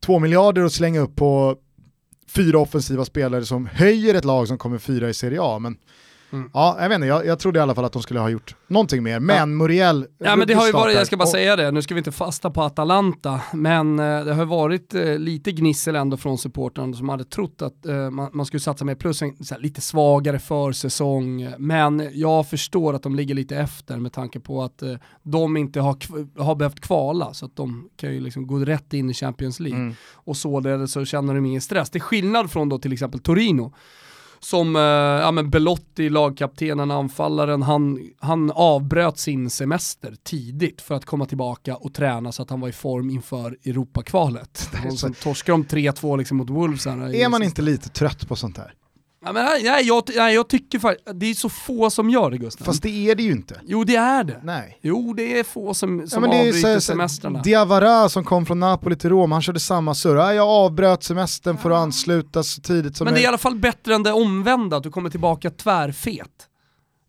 två miljarder att slänga upp på fyra offensiva spelare som höjer ett lag som kommer fyra i Serie A, men Mm. Ja, jag vet inte, jag, jag trodde i alla fall att de skulle ha gjort någonting mer, men ja. Muriel... Ja men det har ju varit, jag ska bara och... säga det, nu ska vi inte fasta på Atalanta, men eh, det har varit eh, lite gnissel ändå från supportrarna som hade trott att eh, man, man, skulle satsa mer, plus en här, lite svagare försäsong, men jag förstår att de ligger lite efter med tanke på att eh, de inte har, har behövt kvala, så att de kan ju liksom gå rätt in i Champions League. Mm. Och således så känner de ingen stress. Det är skillnad från då till exempel Torino, som eh, ja, men Belotti, lagkaptenen, anfallaren, han, han avbröt sin semester tidigt för att komma tillbaka och träna så att han var i form inför Europakvalet. Sen torskade de 3-2 liksom mot Wolves. Här är man inte lite trött på sånt här? Ja, men, nej, jag, nej, jag tycker faktiskt, det är så få som gör det Gustav. Fast det är det ju inte. Jo det är det. Nej. Jo det är få som, som Ja, men avbryter så- så- semestrarna. Diawara som kom från Napoli till Rom, han körde samma surr. Ja, Jag avbröt semestern för att ansluta så tidigt som Men det är i alla fall bättre än det omvända, att du kommer tillbaka tvärfet.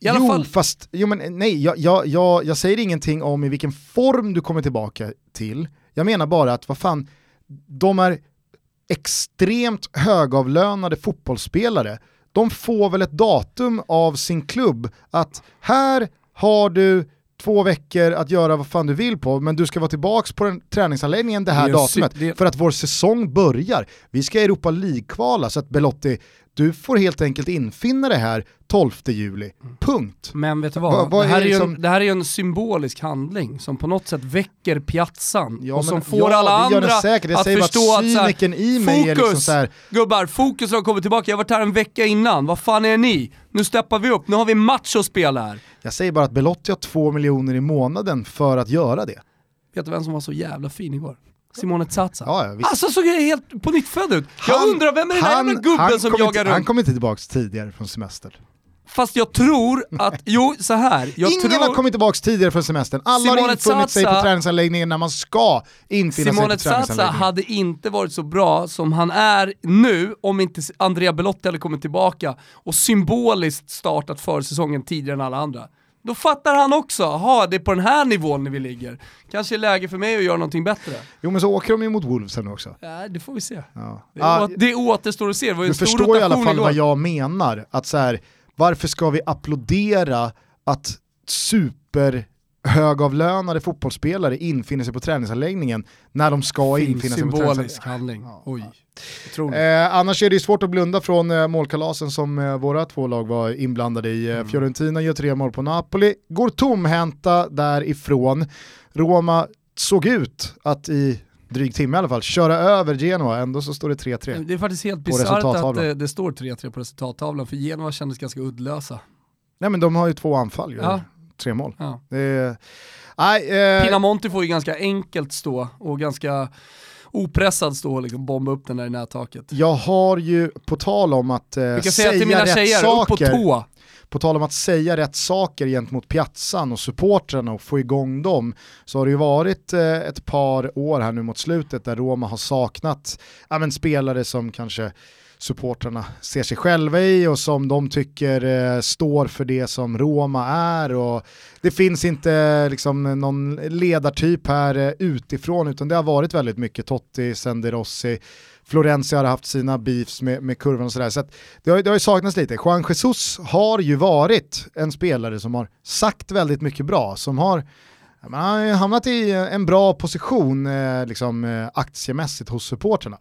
I alla jo, fall, fast jo, men, nej, jag, jag, jag, jag säger ingenting om i vilken form du kommer tillbaka till. Jag menar bara att vad fan, de är extremt högavlönade fotbollsspelare. De får väl ett datum av sin klubb att här har du två veckor att göra vad fan du vill på, men du ska vara tillbaka på den träningsanläggningen det här Det datumet. det- För att vår säsong börjar. Vi ska Europa League-kvala, så att Belotti, du får helt enkelt infinna det här 12 juli. Punkt. men vet du vad? Vad- vad det, här är liksom- en, det här är ju en symbolisk handling som på något sätt väcker piazzan Ja, och som men- får ja, alla andra säkert. Jag att säger bara att förstå att så här, i mig är liksom fokus, så här- gubbar, fokus har kommit tillbaka, jag har varit här en vecka innan, vad fan är ni? Nu steppar vi upp, nu har vi match att spela här. Jag säger bara att Belotti har två miljoner i månaden för att göra det. Vet du vem som var så jävla fin igår? Simone Zaza. Ja, ja, visst. Alltså såg jag helt på nytt född ut. jag Han- undrar vem är den där jävla gubben han som jagar inte, Han runt? kom inte tillbaka tidigare från semester. Fast jag tror att, jo så här. Jag Ingen tror, har kommit tillbaka tidigare från semestern. Alla har Simone infunnit sig på träningsanläggningen när man ska infinna Simone sig på träningsanläggningen. hade inte varit så bra som han är nu om inte Andrea Belotti hade kommit tillbaka och symboliskt startat försäsongen tidigare än alla andra. Då fattar han också, ha det är på den här nivån vi ligger. Kanske är läge för mig att göra någonting bättre. Jo men så åker de ju mot Wolves nu också. Ja, det får vi se. Ja. Det, å- det återstår att se, det var ju du en stor förstår i alla fall igår. vad jag menar. Att så här, varför ska vi applådera att super högavlönade fotbollsspelare infinner sig på träningsanläggningen när de ska Fin infinna sig på symbolisk träningsanläggningen. handling. Oj. Eh, annars är det ju svårt att blunda från eh, målkalasen som eh, våra två lag var inblandade i. Mm. Eh, Fiorentina gör tre mål på Napoli, går tomhänta därifrån. Roma såg ut att i dryg timme i alla fall köra över Genoa, ändå så står det 3-3. Det är faktiskt helt bisarrt att det, det står 3-3 på resultattavlan, för Genoa kändes ganska uddlösa. Nej men de har ju två anfall ju, Ja. Tre mål. Ja. Det nej, eh, Pinamonti får ju ganska enkelt stå och ganska opressad stå och liksom bomba upp den där i nättaket. jag har ju på tal om att eh, Jag kan säga säga till mina rätt tjejer, upp på saker, tå. på tal om att säga rätt saker gentemot piazzan och supportrarna och få igång dem, så har det ju varit eh, ett par år här nu mot slutet där Roma har saknat ja, men, spelare som kanske supportrarna ser sig själva i och som de tycker eh, står för det som Roma är och det finns inte liksom någon ledartyp här eh, utifrån utan det har varit väldigt mycket Totti, Senderossi, Florenzi har haft sina beefs med, med kurvan och sådär. Så att det, har, det har ju saknats lite. Juan Jesus har ju varit en spelare som har sagt väldigt mycket bra, som har man har hamnat i en bra position eh, liksom, eh, aktiemässigt hos supporterna.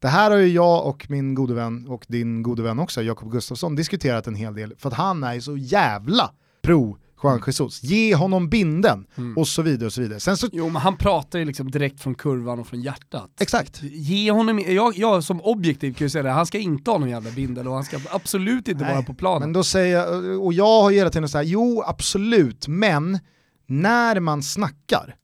Det här har ju jag och min gode vän, och din gode vän också, Jakob Gustafsson, diskuterat en hel del, för att han är ju så jävla pro Juan Jesus. Ge honom binden och så vidare och så vidare. Sen så, Jo men han pratar ju liksom direkt från kurvan och från hjärtat. exakt. Ge honom, jag, jag som objektiv kan ju säga det, han ska inte ha någon jävla bindel och han ska absolut inte vara på planen. Men då säger jag, och jag har ju hela tiden sagt, jo absolut, men när man snackar,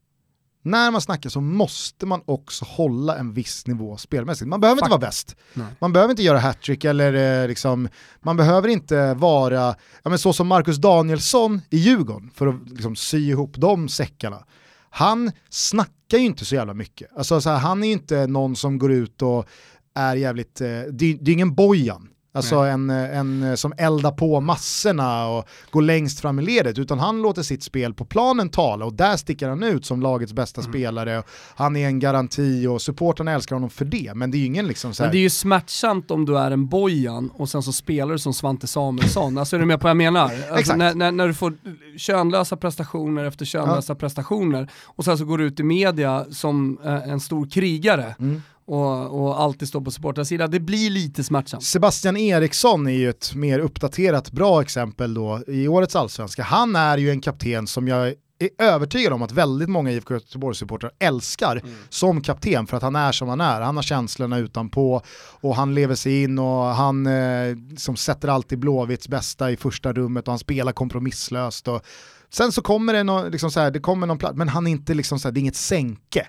när man snackar så måste man också hålla en viss nivå spelmässigt. Man behöver inte vara bäst. Nej. Man behöver inte göra hattrick eller eh, liksom, man behöver inte vara, ja, men så som Marcus Danielsson i Djurgården, för att liksom, sy ihop de säckarna. Han snackar ju inte så jävla mycket. Alltså, så här, han är ju inte någon som går ut och är jävligt, eh, det, det är ingen Bojan. Alltså en, eh, en som eldar på massorna och går längst fram i ledet, utan han låter sitt spel på planen tala och där sticker han ut som lagets bästa Mm. spelare. Han är en garanti och supportrarna älskar honom för det, men det är ju ingen liksom så här, Men det är ju smärtsamt om du är en Bojan och sen så spelar du som Svante Samuelsson. Alltså är du med på vad jag menar? Alltså Exakt. när, när, när du får könlösa prestationer efter könlösa prestationer och sen så går du ut i media som eh, en stor krigare Mm. Och, och alltid står på supportrarnas sida. Det blir lite smärtsamt. Sebastian Eriksson är ju ett mer uppdaterat bra exempel då i årets allsvenska. Han är ju en kapten som jag är övertygad om att väldigt många IFK Göteborg-supportrar älskar som kapten för att han är som han är. Han har känslorna utanpå och han lever sig in och han eh, som sätter alltid Blåvitts bästa i första rummet och han spelar kompromisslöst. Och sen så kommer det, nå, liksom så här, det kommer någon plats, men han är inte liksom så här, det är inget sänke.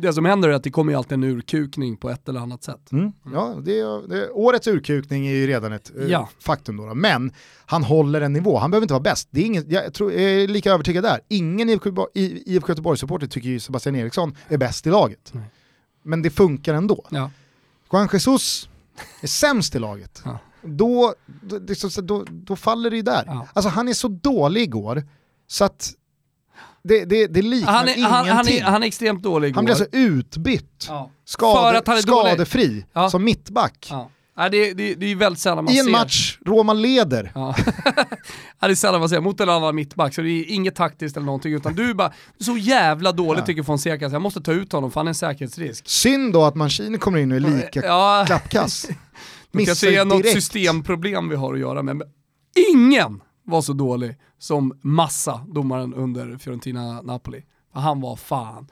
Det som händer är att det kommer ju alltid en urkukning på ett eller annat sätt. Mm. Ja, det det årets urkukning är ju redan ett eh, Ja. faktum då, då. Men han håller en nivå, han behöver inte vara bäst. Det är ingen, jag, tror, jag är lika övertygad där. Ingen IFK Göteborg-supporter tycker ju Sebastian Eriksson är bäst i laget. Nej. Men det funkar ändå. Ja. Juan Jesus är sämst i laget. Ja. Då, då, då, då faller det ju där. Ja. Alltså han är så dålig igår, så att det, det, det liknar Han, är, ingenting. han, han, är, han är extremt dålig igår. Han blir alltså utbytt, ja. skade, För att han är dålig. skadefri, Ja. som mittback. Ja. Ja, det, det, det är ju väldigt sällan man I en ser. match, Roma leder. Ja. ja, det är sällan man ser mot en annan mittback, så det är inget taktiskt eller någonting, utan du är bara så jävla dålig Ja. tycker Fonseca, så jag måste ta ut honom för han är en säkerhetsrisk. Synd då att Mancini kommer in och är lika Ja, klappkass. det Missar kanske är något direkt. systemproblem vi har att göra med. Men ingen var så dålig som Massa, domaren under Fiorentina-Napoli. Han var fan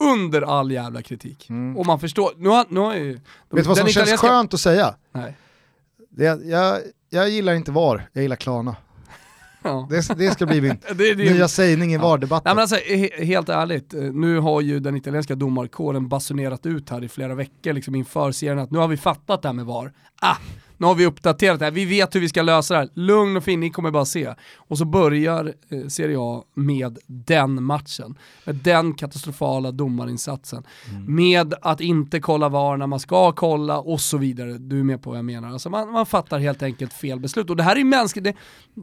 under all jävla kritik. Och man förstår, nu har, nu har ju... Mm. Vet du vad som den känns italienska- skönt att säga? Nej. Det, jag, jag gillar inte VAR, jag gillar Klarna. Ja. Det, det ska bli min Det, det, nya sägning i Nej VAR-debatten. men alltså, he helt ärligt, eh, nu har ju den italienska domarkåren basunerat ut här i flera veckor liksom inför serien att nu har vi fattat det här med VAR. Ah, nu har vi uppdaterat det här, vi vet hur vi ska lösa det här. Lugn och fin, ni kommer bara se. Och så börjar eh, Serie A med den matchen. Med den katastrofala domarinsatsen. Med att inte kolla VAR när man ska kolla och så vidare. Du är med på vad jag menar. Alltså man, man fattar helt enkelt fel beslut. Och det här är mänskligt, det,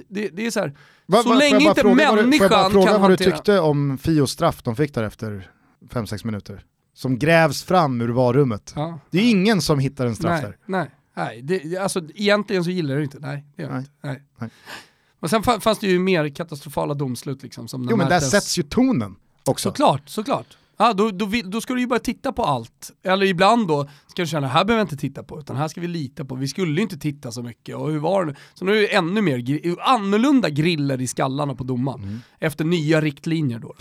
det, det är så här, Va- så länge inte fråga vad du- Får jag bara människan fråga kan vad du hantera... tyckte om Fios straff de fick där efter 5-6 minuter? Som grävs fram ur VAR-rummet. Ja. Det är ingen som hittar en straff nej, där. Nej, nej. Det, alltså, egentligen så gillar det inte. Nej, det gör Nej. inte. Nej. Nej. Och sen fa- fanns det ju mer katastrofala domslut liksom. Som Jo men där sätts ju tonen också. Såklart, såklart. Ja, då, då, då ska du ju bara titta på allt. Eller ibland då ska du känna, här behöver jag inte titta på, utan här ska vi lita på. Vi skulle ju inte titta så mycket, och hur var det nu? Så nu är det ännu mer, annorlunda griller i skallarna på domaren. Mm. Efter nya riktlinjer då.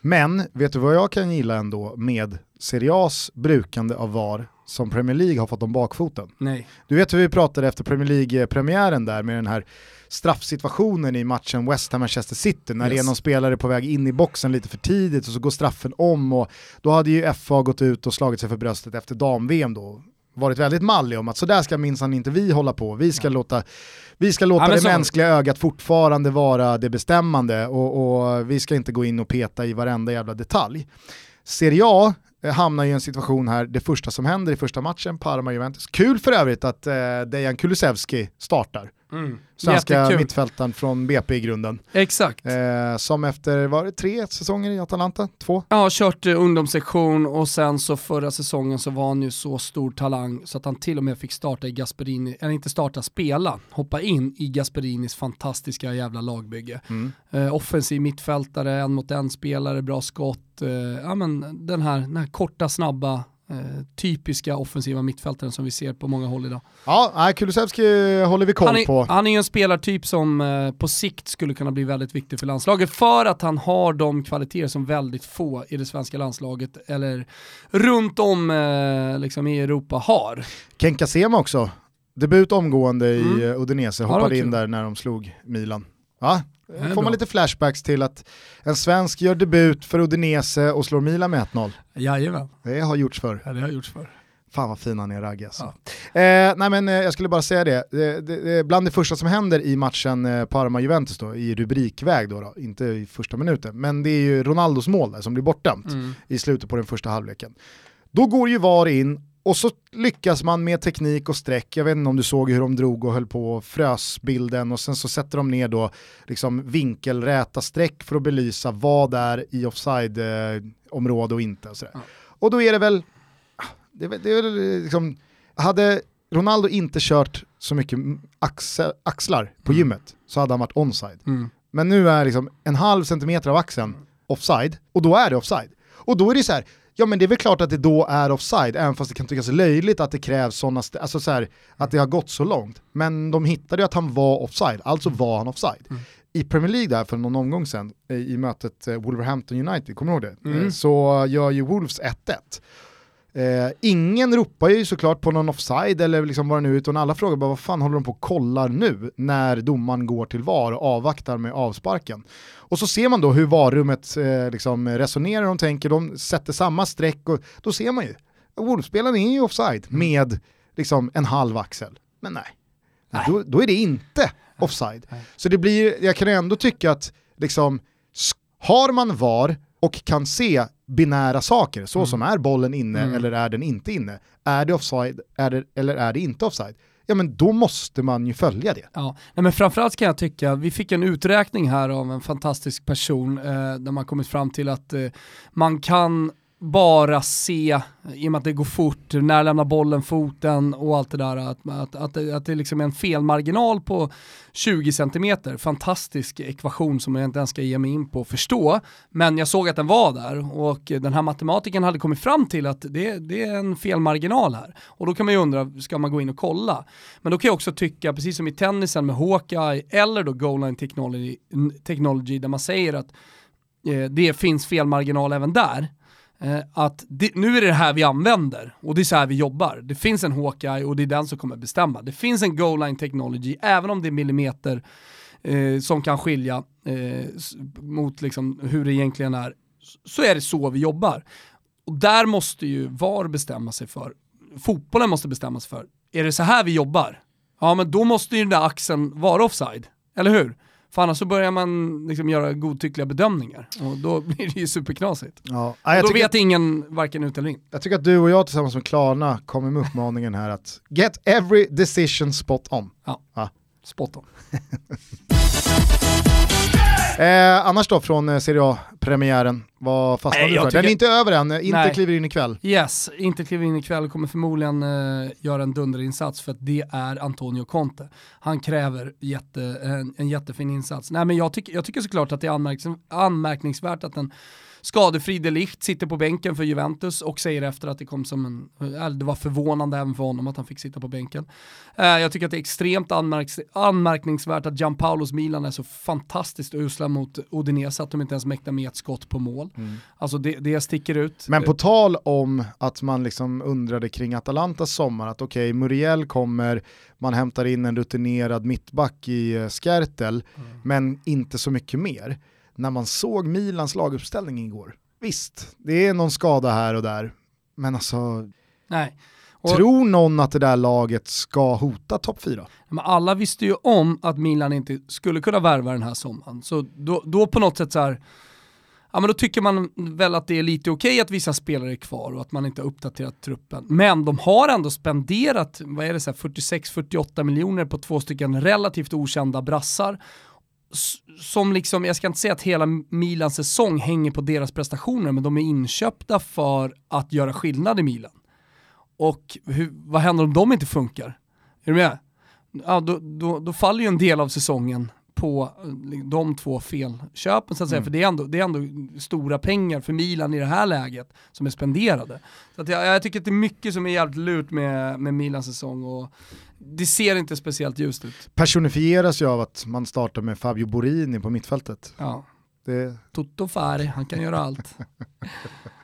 Men vet du vad jag kan gilla ändå med Serie A's brukande av VAR som Premier League har fått om bakfoten? Nej. Du vet hur vi pratade efter Premier League-premiären där med den här straffsituationen i matchen West Ham-Manchester City när det är Yes. någon spelare på väg in i boxen lite för tidigt och så går straffen om och då hade ju FA gått ut och slagit sig för bröstet efter dam-VM då varit väldigt mallig om att så där ska minsann inte vi hålla på, vi ska låta, vi ska låta Ja, det så- mänskliga ögat fortfarande vara det bestämmande och, och vi ska inte gå in och peta i varenda jävla detalj. Serie A eh, Eh, hamnar i en situation här, det första som händer i första matchen, Parma-Juventus. Kul för övrigt att eh, Dejan Kulusevski startar, Mm. svenska Jättekul. mittfältaren från BP i grunden. Exakt. Eh, som efter, var det tre säsonger i Atalanta? Två? Ja, kört eh, ungdomssektion och sen så förra säsongen så var han ju så stor talang så att han till och med fick starta i Gasperini, eller inte starta, spela, hoppa in i Gasperinis fantastiska jävla lagbygge. Mm. Eh, offensiv mittfältare, en mot en spelare, bra skott, eh, ja men den här, den här korta, snabba, typiska offensiva mittfältaren som vi ser på många håll idag. Ja, Kulusevski håller vi koll Han är, på. han är ju en spelartyp som eh, på sikt skulle kunna bli väldigt viktig för landslaget för att han har de kvaliteter som väldigt få i det svenska landslaget eller runt om eh, liksom i Europa har. Kenka Sema också, debut omgående i Mm. eh, Udinese, Ja, hoppade in kul. där när de slog Milan. Ja, är får bra. man lite flashbacks till att en svensk gör debut för Udinese och slår Milan med 1-0. Jajamän, Det har gjorts förr. ja, det har gjorts för. Fan vad fin han är Ragge alltså. eh, nej men eh, jag skulle bara säga det, det, det, det, bland det första som händer i matchen eh, Parma-Juventus då, i rubrikväg då, då, inte i första minuten, men det är ju Ronaldos mål där som blir bortdömt Mm. i slutet på den första halvleken. Då går ju VAR in och så lyckas man med teknik och streck, jag vet inte om du såg hur de drog och höll på och frös bilden och sen så sätter de ner då liksom vinkelräta streck för att belysa vad är i offside-område och inte. Och, sådär. Och då är det väl, det är, väl- det är väl liksom, hade Ronaldo inte kört så mycket axel, axlar på Mm. gymmet så hade han varit onside. Mm. Men nu är liksom en halv centimeter av axeln offside, och då är det offside. Och då är det så här, ja men det är väl klart att det då är offside, även fast det kan tyckas löjligt att det krävs sådana, alltså så här, att det har gått så långt. Men de hittade ju att han var offside, alltså var han offside. Mm. I Premier League där för någon omgång sedan, eh, i mötet eh, Wolverhampton United, kommer du ihåg det? Mm. Eh, Så gör ju Wolves 1-1. Eh, ingen ropar ju såklart på någon offside eller liksom vad det nu är, utan alla frågar bara vad fan håller de på och kollar nu när domaren går till VAR och avvaktar med avsparken. Och så ser man då hur VAR-rummet eh, liksom resonerar, de tänker, de sätter samma streck och då ser man ju, Wolfspelaren är ju offside mm. med liksom en halv axel. Men nej, nej. Då, då, är det inte offside. Nej. Så det blir, jag kan ändå tycka att liksom, har man VAR och kan se binära saker, så mm. som är bollen inne mm. eller är den inte inne, är det offside är det, eller är det inte offside? Ja men då måste man ju följa det. Ja, Nej, men framförallt kan jag tycka, vi fick en uträkning här av en fantastisk person eh, där man kommit fram till att eh, man kan bara se, i och med att det går fort, när lämnar bollen foten och allt det där, att, att, att, det, att det liksom är en felmarginal på 20 cm. Fantastisk ekvation som jag inte ens ska ge mig in på att förstå. Men jag såg att den var där och den här matematiken hade kommit fram till att det, det är en felmarginal här. Och då kan man ju undra, ska man gå in och kolla? Men då kan jag också tycka, precis som i tennisen med Hawkeye eller då Goal Line Technology, technology där man säger att eh, det finns felmarginal även där Eh, att det, nu är det det här vi använder och det är så här vi jobbar. Det finns en Hawkeye och det är den som kommer bestämma. Det finns en goal line technology, även om det är millimeter eh, som kan skilja eh, mot liksom hur det egentligen är, så är det så vi jobbar. Och där måste ju VAR bestämma sig för, fotbollen måste bestämma sig för, är det så här vi jobbar? Ja men då måste ju den där axeln vara offside, eller hur? För annars så börjar man liksom göra godtyckliga bedömningar och då blir det ju superknasigt. Ja. Ja, då vet ingen varken ut eller in. Jag tycker att du och jag tillsammans med Klarna kommer med uppmaningen här att get every decision spot on. Ja, ja. spot on. Eh, annars då från eh, Serie A-premiären, vad fastnade du för? Den är inte över än, Inte Nej. kliver in ikväll. Yes, inte kliver in ikväll, kommer förmodligen eh, göra en dunderinsats för att det är Antonio Conte. Han kräver jätte, en, en jättefin insats. Nej men jag, tyck, jag tycker såklart att det är anmärkningsvärt att en skadefri Delicht sitter på bänken för Juventus och säger efter att det kom som en, det var förvånande även för honom att han fick sitta på bänken. Eh, jag tycker att det är extremt anmärks, anmärkningsvärt att Gianpaulos Milan är så fantastiskt usla mot Udinese att de inte ens mäktar med ett skott på mål. Mm. Alltså det, det sticker ut. Men på tal om att man liksom undrade kring Atalantas sommar, att okej, okay, Muriel kommer, man hämtar in en rutinerad mittback i eh, Skertel, mm. men inte så mycket mer när man såg Milans laguppställning igår. Visst, det är någon skada här och där, men alltså... Nej. Och, tror någon att det där laget ska hota topp 4? alla visste ju om att Milan inte skulle kunna värva den här sommaren, så då, då på något sätt så här, ja men då tycker man väl att det är lite okej att vissa spelare är kvar och att man inte har uppdaterat truppen. Men de har ändå spenderat, vad är det, 46-48 miljoner på två stycken relativt okända brassar som liksom, jag ska inte säga att hela Milans säsong hänger på deras prestationer, men de är inköpta för att göra skillnad i Milan. Och hur, vad händer om de inte funkar? Är du med? Ja, då, då, då faller ju en del av säsongen på eh, de två felköpen så att säga, mm. för det är, ändå, det är ändå stora pengar för Milan i det här läget som är spenderade. Så jag, jag tycker att det är mycket som är jävligt lurt med, med Milans säsong och det ser inte speciellt ljust ut. Personifieras ju av att man startar med Fabio Borini på mittfältet. Ja. Det... Toto Fari, han kan göra allt.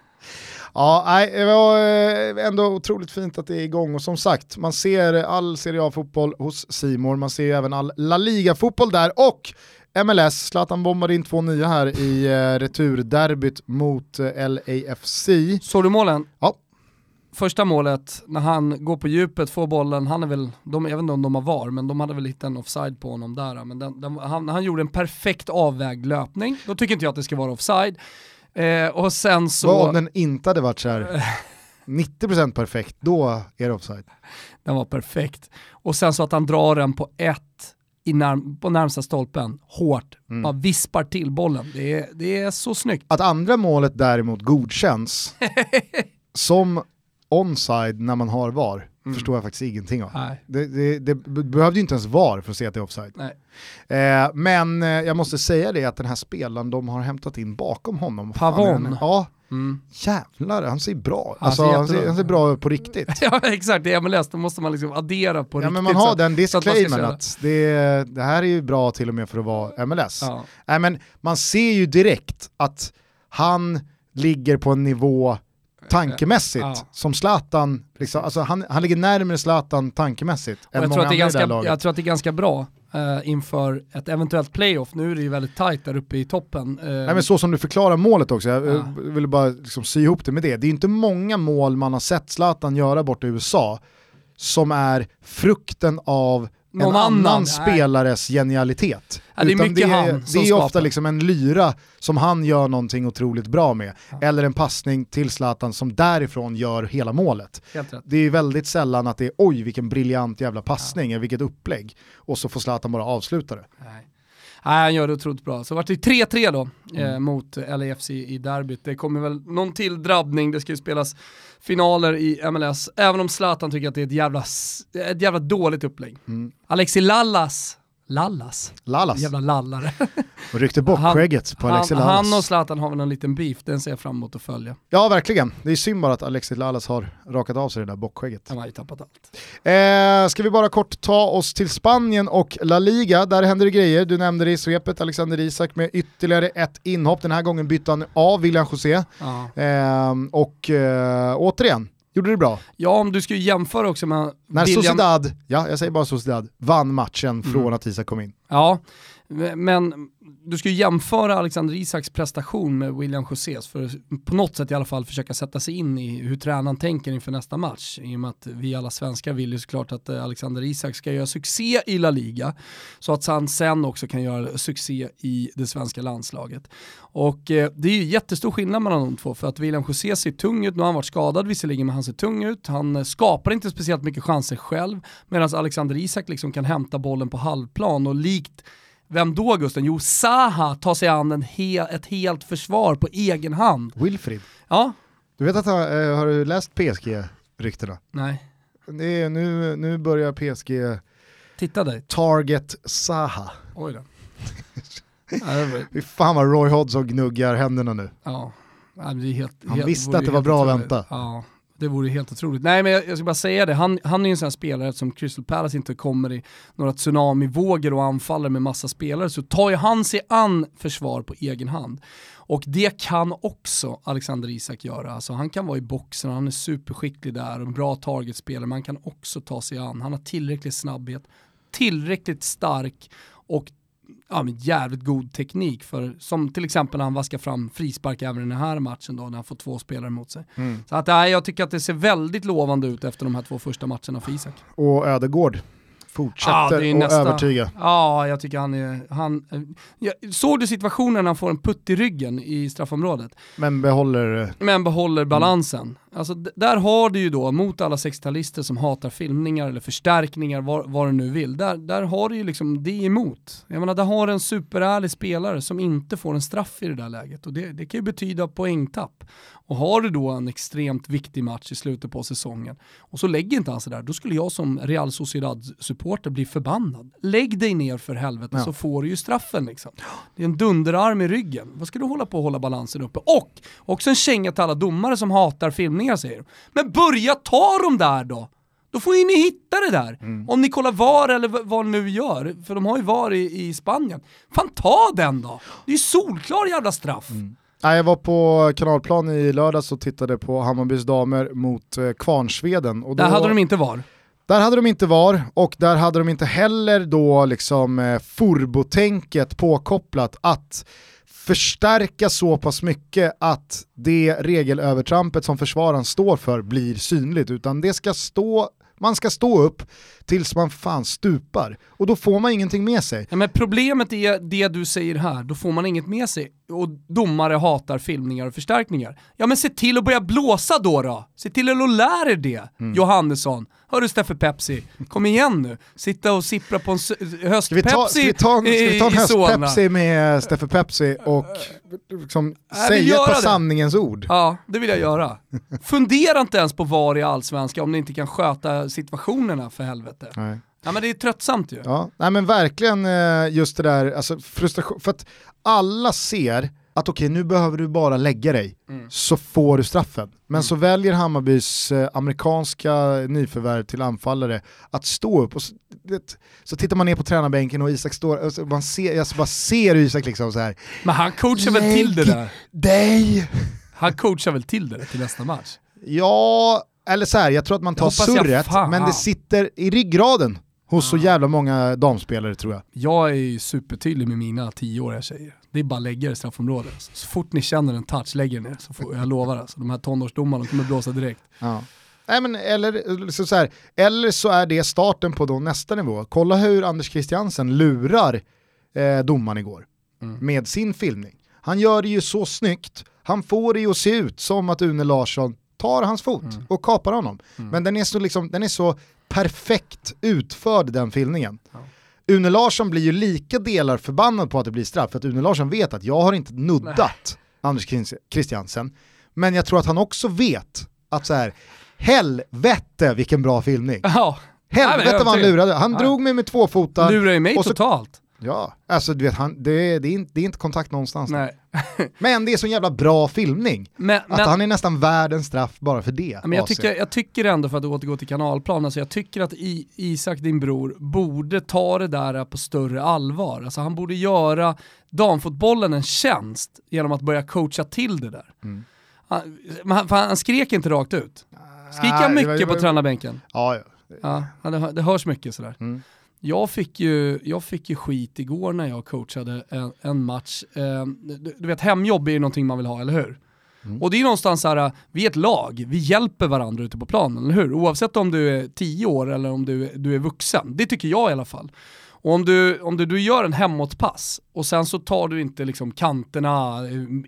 Ja, nej, det var eh, ändå otroligt fint att det är igång och som sagt, man ser all Serie A-fotboll hos Simor, man ser även all La Liga-fotboll där och MLS, Zlatan bombade in två nya här i eh, returderbyt mot eh, LAFC. Såg du målen? Ja. Första målet, när han går på djupet, får bollen, han är väl, de, jag vet inte om de har VAR, men de hade väl hittat en offside på honom där. Men den, den, han, han gjorde en perfekt avvägd löpning, då tycker inte jag att det ska vara offside. Eh, och sen så... Vad om den inte hade varit så här 90% perfekt, då är det offside. Den var perfekt. Och sen så att han drar den på ett i närm på närmsta stolpen, hårt, mm. bara vispar till bollen. Det är, det är så snyggt. Att andra målet däremot godkänns som onside när man har VAR, mm. förstår jag faktiskt ingenting av. Det, det, det, behövde ju inte ens VAR för att se att det är offside. Eh, men eh, jag måste säga det att den här spelaren de har hämtat in bakom honom, Pavon. ja, Mm. Jävlar, han ser bra ut. Alltså, han, ser, han ser bra ut på riktigt. ja exakt, i MLS då måste man liksom addera på ja, riktigt. Men man har den disclaimern att, att det, det, här är ju bra till och med för att vara MLS. Ja. Nej, men man ser ju direkt att han ligger på en nivå tankemässigt Ja. som Zlatan, liksom, alltså han, han ligger närmare Zlatan tankemässigt Och än jag, många tror att det är ganska, laget. jag tror att det är ganska bra eh, inför ett eventuellt playoff. Nu är det ju väldigt tajt där uppe i toppen. Eh, Nej, men så som du förklarar målet också, jag Ja. eh, ville bara liksom sy ihop det med det. Det är inte många mål man har sett Zlatan göra borta i USA som är frukten av Någon en annan, annan, spelares genialitet. Ja, det är Utan det, som det är ofta liksom en lyra som han gör någonting otroligt bra med. Ja. Eller en passning till Zlatan som därifrån gör hela målet. Det är väldigt sällan att det är oj vilken briljant jävla passning, vilket upplägg. Och så får Zlatan bara avsluta det. Nej. Nej, han gör det otroligt bra. Så vart det 3-3 då Mm. eh, mot LAFC i derbyt. Det kommer väl någon till drabbning, det ska ju spelas finaler i MLS, även om Zlatan tycker att det är ett jävla, ett jävla dåligt upplägg. Mm. Alexi Lallas, Lallas? Lallas, Jävla lallare. och ryckte bort Han- skägget på Alexi Lallas. han och Zlatan har väl en liten beef, den ser jag fram emot att följa. Ja verkligen, det är synd bara att Alexis Lallas har rakat av sig det där bockskägget. Han har ju tappat allt. Eh, ska vi bara kort ta oss till Spanien och La Liga, där händer det grejer. Du nämnde det i svepet, Alexander Isak med ytterligare ett inhopp. Den här gången bytte han av William José. Eh, och eh, återigen, gjorde det bra. ja, om du ska ju jämföra också med När William... Sociedad, ja jag säger bara Sociedad, vann matchen Mm. från att Isak kom in. Ja, men du ska ju jämföra Alexander Isaks prestation med William Josés för att på något sätt i alla fall försöka sätta sig in i hur tränaren tänker inför nästa match. I och med att vi alla svenskar vill ju såklart att eh, Alexander Isak ska göra succé i La Liga så att han sen också kan göra succé i det svenska landslaget. Och eh, det är ju jättestor skillnad mellan de två för att William José ser tung ut, nu har han varit skadad visserligen men han ser tung ut, han eh, skapar inte speciellt mycket chanser själv medan Alexander Isak liksom kan hämta bollen på halvplan och likt vem då Gusten? Jo, Zaha tar sig an en he ett helt försvar på egen hand. Wilfried, Ja, du vet att han, eh, har du läst PSG-ryktena? nej, Det är, nu, nu börjar PSG titta dig. target Zaha. Oj då. Fy fan vad Roy Hodgson gnuggar händerna nu. ja. Det är helt, Han helt, visste att det var helt bra att vänta. Ja, det vore helt otroligt. Nej men jag, jag ska bara säga det, han, han är ju en sån här spelare som Crystal Palace inte kommer i några tsunamivågor och anfaller med massa spelare så tar ju han sig an försvar på egen hand. Och det kan också Alexander Isak göra. Alltså han kan vara i boxen, han är superskicklig där och en bra targetspelare, men han kan också ta sig an. Han har tillräcklig snabbhet, tillräckligt stark och ja, men jävligt god teknik för, som till exempel när han vaskar fram frispark även i den här matchen då, när han får två spelare mot sig. Så att, nej, jag tycker att det ser väldigt lovande ut efter de här två första matcherna för Isak. Och Ödegård Ja, fortsätter är att övertyga. Ja, jag tycker han är... Han, jag, såg du situationen när han får en putt i ryggen i straffområdet? Men behåller eh, Men behåller Mm. balansen. Alltså, där har du ju då, mot alla 60-talister som hatar filmningar eller förstärkningar, vad, vad du nu vill, där, där har du ju liksom det emot. Jag menar, där har du en superärlig spelare som inte får en straff i det där läget och det, det kan ju betyda poängtapp. Och har du då en extremt viktig match i slutet på säsongen och så lägger inte han sig där, då skulle jag som Real Sociedad-supporter bli förbannad. Lägg dig ner för helvete Ja. så får du ju straffen liksom. Det är en dunderarm i ryggen. Vad ska du hålla på och hålla balansen uppe? Och också en känga till alla domare som hatar filmningar säger de. Men börja ta dem där då! Då får ju ni hitta det där. Om ni kollar VAR eller vad ni nu gör, för de har ju VAR i, i Spanien. Fan ta den då! Det är ju solklar jävla straff. Nej, jag var på kanalplan i lördags och tittade på Hammarbys damer mot eh, Kvarnsveden. Och då, Där hade de inte VAR. där hade de inte VAR och där hade de inte heller då liksom eh, furbotänket påkopplat att förstärka så pass mycket att det regelövertrampet som försvararen står för blir synligt utan det ska stå man ska stå upp tills man fan stupar och då får man ingenting med sig. Ja, men problemet är det du säger här, då får man inget med sig. Och domare hatar filmningar och förstärkningar. Ja men se till att börja blåsa då då! Se till att lära er det, Johannesson. Hörru Steffe Pepsi, kom igen nu. Sitta och sippra på en höstpepsi en, ska vi ta en höstpepsi med Steffe Pepsi och liksom Jag vill säga ett par sanningens ord? Ja, det vill jag göra. Fundera inte ens på VAR i Allsvenskan om ni inte kan sköta situationerna för helvete. Nej. Ja men det är tröttsamt ju. Ja, nej men verkligen eh, just det där, alltså frustration, för att alla ser att okej nu behöver du bara lägga dig Mm. så får du straffen. Men så väljer Hammarbys eh, amerikanska nyförvärv till anfallare att stå upp och så, det, så tittar man ner på tränarbänken och Isak står, och så man ser, jag bara ser Isak liksom så här. Men han coachar väl till det där. dig! Han coachar väl till det till nästa match? Ja, eller så här, jag tror att man tar surret, men det sitter i ryggraden hos så jävla många damspelare tror jag. Jag är ju supertydlig med mina tioåriga tjejer. Det är bara lägga i straffområdet. Alltså. Så fort ni känner en touch, lägger ner. Så får, jag lovar alltså, de här tonårsdomarna kommer blåsa direkt. Ja. Nej, men eller, så, så här, eller så är det starten på då nästa nivå. Kolla hur Anders Christiansen lurar eh, domaren igår Mm. med sin filmning. Han gör det ju så snyggt, han får det ju att se ut som att Une Larsson tar hans fot Mm. och kapar honom. Men den är, så liksom, den är så perfekt utförd den filmningen. Ja. Une Larsson blir ju lika delar förbannad på att det blir straff, för att Une Larsson vet att jag har inte nuddat Anders Christ- Christiansen. Men jag tror att han också vet att så här, helvete vilken bra filmning. Ja, Helvete vad han lurade, han Ja. drog mig med två fotar. lurar ju mig Och så- totalt. Ja, alltså du vet, han, det, det, är inte, det är inte kontakt någonstans. Nej. Men det är så jävla bra filmning. Men, Att men, han är nästan värd en straff bara för det. men jag, AC. tycker, jag tycker ändå, för att återgå till kanalplan, alltså jag tycker att I, Isak, din bror, borde ta det där på större allvar. Alltså han borde göra damfotbollen en tjänst genom att börja coacha till det där. Mm. Han, han, han skrek inte rakt ut. Skriker han Nej, det var- mycket det på var- tränarbänken? Ja, ja. Ja, det, det hörs mycket sådär. Mm. Jag fick, ju, jag fick ju skit igår när jag coachade en, en match. Eh, du, du vet, hemjobb är ju någonting man vill ha, eller hur? Mm. Och det är någonstans så här, vi är ett lag, vi hjälper varandra ute på planen, eller hur? Oavsett om du är 10 år eller om du, du är vuxen. Det tycker jag i alla fall. Och om du, om du, du gör en hemåtpass och sen så tar du inte liksom kanterna,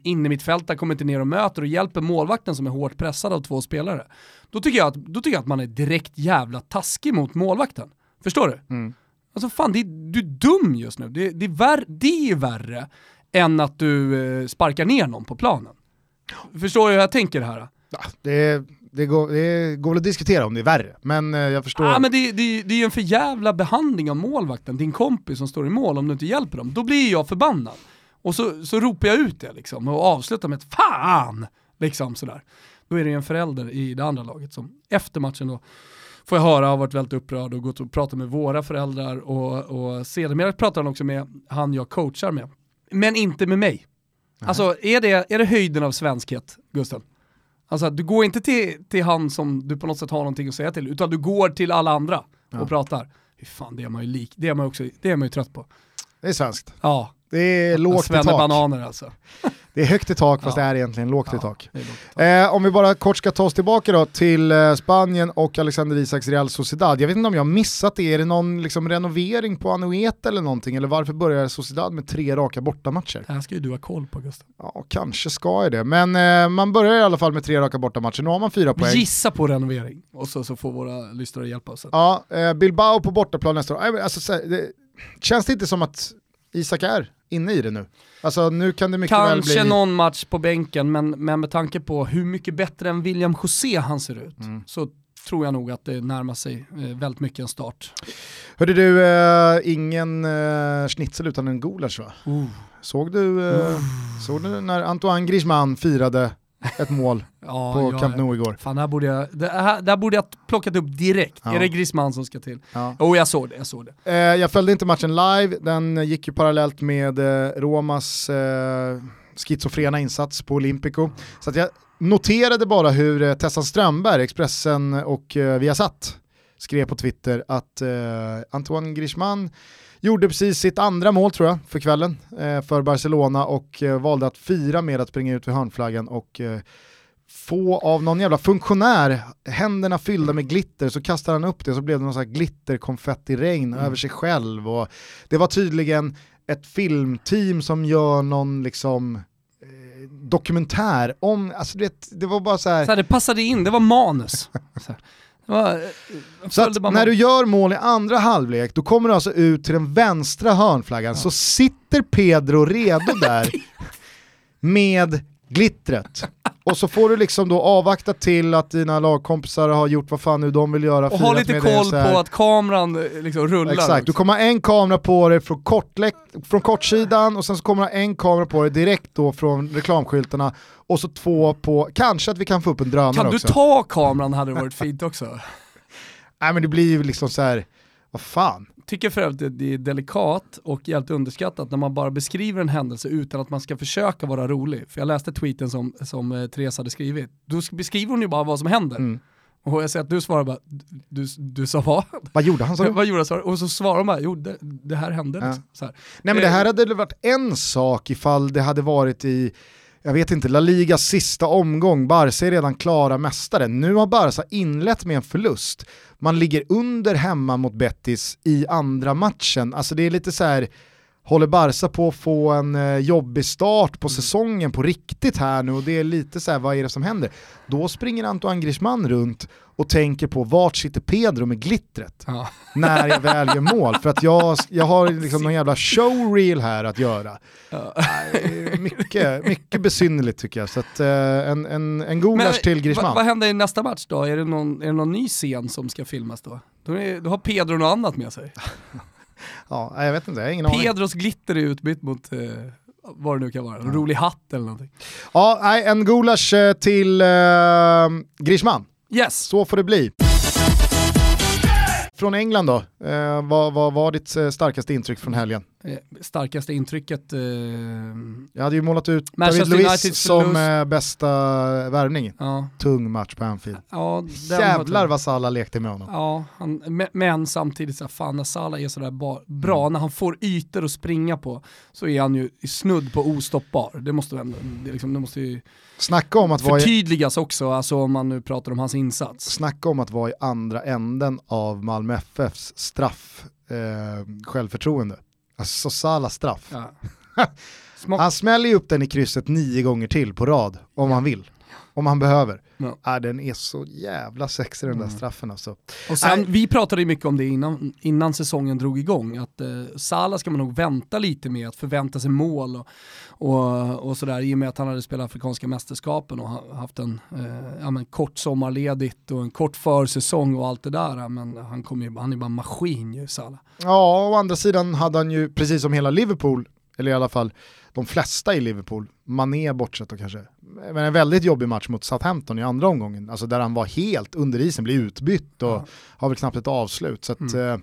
in i mitt fält där kommer inte ner och möter och hjälper målvakten som är hårt pressad av två spelare. Då tycker jag att, då tycker jag att man är direkt jävla taskig mot målvakten. Förstår du? Mm. Alltså fan, det är, du är dum just nu. Det, det, är värre, det är värre än att du eh, sparkar ner någon på planen. Förstår du hur jag tänker här? Ja, det, det, går, det går väl att diskutera om det är värre, men eh, jag förstår. Ah, men det, det, det är ju en för jävla behandling av målvakten, din kompis som står i mål om du inte hjälper dem. Då blir jag förbannad. Och så, så ropar jag ut det liksom och avslutar med ett fan! Liksom sådär. Då är det en förälder i det andra laget som efter matchen då får jag höra, har varit väldigt upprörd och gått och pratat med våra föräldrar och, och sedermera pratar han också med han jag coachar med. Men inte med mig. Alltså är det, är det höjden av svenskhet, Gustav? Alltså du går inte till, till han som du på något sätt har någonting att säga till, utan du går till alla andra Ja. och pratar. Fy fan, det är man ju lik, det är man också, det är man ju trött på. Det är svenskt. Ja, Det är lågt i tak. bananer alltså. Det är högt i tak fast Ja. det är egentligen lågt i Ja, tak. lågt i tak. Eh, om vi bara kort ska ta oss tillbaka då till eh, Spanien och Alexander Isaks Real Sociedad. Jag vet inte om jag har missat det, är det någon liksom, renovering på Anoeta eller någonting? Eller varför börjar Sociedad med tre raka bortamatcher? Det här ska ju du ha koll på Gustav. Ja, kanske ska jag det. Men eh, man börjar i alla fall med tre raka bortamatcher, nu har man fyra poäng. Gissa på renovering och så, så får våra lyssnare hjälpa oss. Ja, eh, Bilbao på bortaplan nästa år. Alltså, så här, det, känns det inte som att Isak är inne i det nu? Alltså nu kan det mycket Kanske väl bli... någon match på bänken, men, men med tanke på hur mycket bättre än William José han ser ut, Mm. så tror jag nog att det närmar sig eh, väldigt mycket en start. Hörde du, eh, ingen eh, schnitzel utan en gulasch va? Uh. Såg du, eh, såg du när Antoine Griezmann firade ett mål Ja, på ja, Camp. Nou igår? Fan, det här borde jag, det här, det här borde jag plockat upp direkt. Ja. Är det Griezmann som ska till? Ja. Jo, jag såg det, jag såg det. Eh, jag följde inte matchen live, den gick ju parallellt med eh, Romas eh, schizofrena insats på Olympico. Så jag noterade bara hur eh, Tessan Strömberg, Expressen och eh, Viasat skrev på Twitter att eh, Antoine Griezmann gjorde precis sitt andra mål tror jag för kvällen eh, för Barcelona och eh, valde att fira med att springa ut vid hörnflaggan och eh, få av någon jävla funktionär händerna fyllda med glitter så kastar han upp det så blev det någon sån här glitterkonfettiregn Mm. över sig själv och det var tydligen ett filmteam som gör någon liksom eh, dokumentär om, alltså du vet, det var bara så här, Så här, det passade in, det var manus. Så, att när du gör mål i andra halvlek, då kommer du alltså ut till den vänstra hörnflaggan, så sitter Pedro redo där med glittret. Och så får du liksom då avvakta till att dina lagkompisar har gjort vad fan nu de vill göra. och ha lite koll på att kameran eh, liksom rullar. Exakt, du också. kommer ha en kamera på dig från, kortlek, från kortsidan och sen så kommer du ha en kamera på dig direkt då från reklamskyltarna och så två på, kanske att vi kan få upp en drönare Kan du också. ta kameran hade det varit fint också. Nej men det blir ju liksom så här. Vad fan. Tycker för övrigt att det är delikat och jävligt underskattat när man bara beskriver en händelse utan att man ska försöka vara rolig. För jag läste tweeten som, som eh, Therese hade skrivit. Då beskriver hon ju bara vad som händer. Mm. Och jag ser att du svarar bara, du, du sa vad? Vad gjorde han? sa vad gjorde han? Och så svarar de bara, jo det, det här hände. Ja. Liksom. Så här. Nej men det här Eh, hade väl varit en sak ifall det hade varit i, jag vet inte, La Ligas sista omgång, Barca är redan klara mästare. Nu har Barca inlett med en förlust. Man ligger under hemma mot Betis i andra matchen. Alltså det är lite så här, håller Barca på att få en eh, jobbig start på säsongen på riktigt här nu och det är lite så här, vad är det som händer? Då springer Antoine Griezmann runt och tänker på vart sitter Pedro med glittret Ja. när jag väl gör mål. För att jag, jag har liksom någon jävla showreel här att göra. Ja. Mycket, mycket besynnerligt tycker jag. Så att, eh, en, en, en gulasch till vad, Griezmann. vad händer i nästa match då? Är det, någon, är det någon ny scen som ska filmas då? Då, är, då har Pedro något annat med sig. Ja, jag vet inte, jag har ingen aning. Pedros glitter är utbytt mot eh, vad det nu kan vara, en rolig hatt eller någonting. Ja, nej, en gulasch eh, till eh, Griezmann. Yes! Så får det bli. Från England då, eh, vad, vad var ditt eh, starkaste intryck från helgen? Eh, starkaste intrycket, eh, Jag hade ju målat ut Manchester David Luiz som eh, bästa värvning. ja. Tung match på Anfield. ja Jävlar vad Salah lekte med honom. Ja, han, me- men samtidigt så här, fan när Salah är sådär ba- bra, Mm. när han får ytor att springa på så är han ju snudd på ostoppbar. Det måste, det, liksom, det måste ju Snacka om att vara i, förtydligas också, alltså om man nu pratar om hans insats. snacka om att vara i andra änden av Malmö FFs straff, eh, självförtroende. Alltså Salah straff. Ja. Han smäller ju upp den i krysset nio gånger till på rad om han vill. Om han behöver. Ja. Ja, den är så jävla sexig den där Mm. straffen alltså. Och sen, Nej. vi pratade ju mycket om det innan, innan säsongen drog igång, att eh, Salah ska man nog vänta lite med att förvänta sig mål och, och, och sådär, i och med att han hade spelat Afrikanska mästerskapen och ha- haft en eh, ja, men kort sommarledigt och en kort försäsong och allt det där, men han, kommer ju, han är bara en maskin ju, Salah. Ja, å andra sidan hade han ju, precis som hela Liverpool, eller i alla fall de flesta i Liverpool, Mané bortsett då kanske, men en väldigt jobbig match mot Southampton i andra omgången, alltså där han var helt under isen, blev utbytt och Ja. har väl knappt ett avslut. Så att, Mm. eh,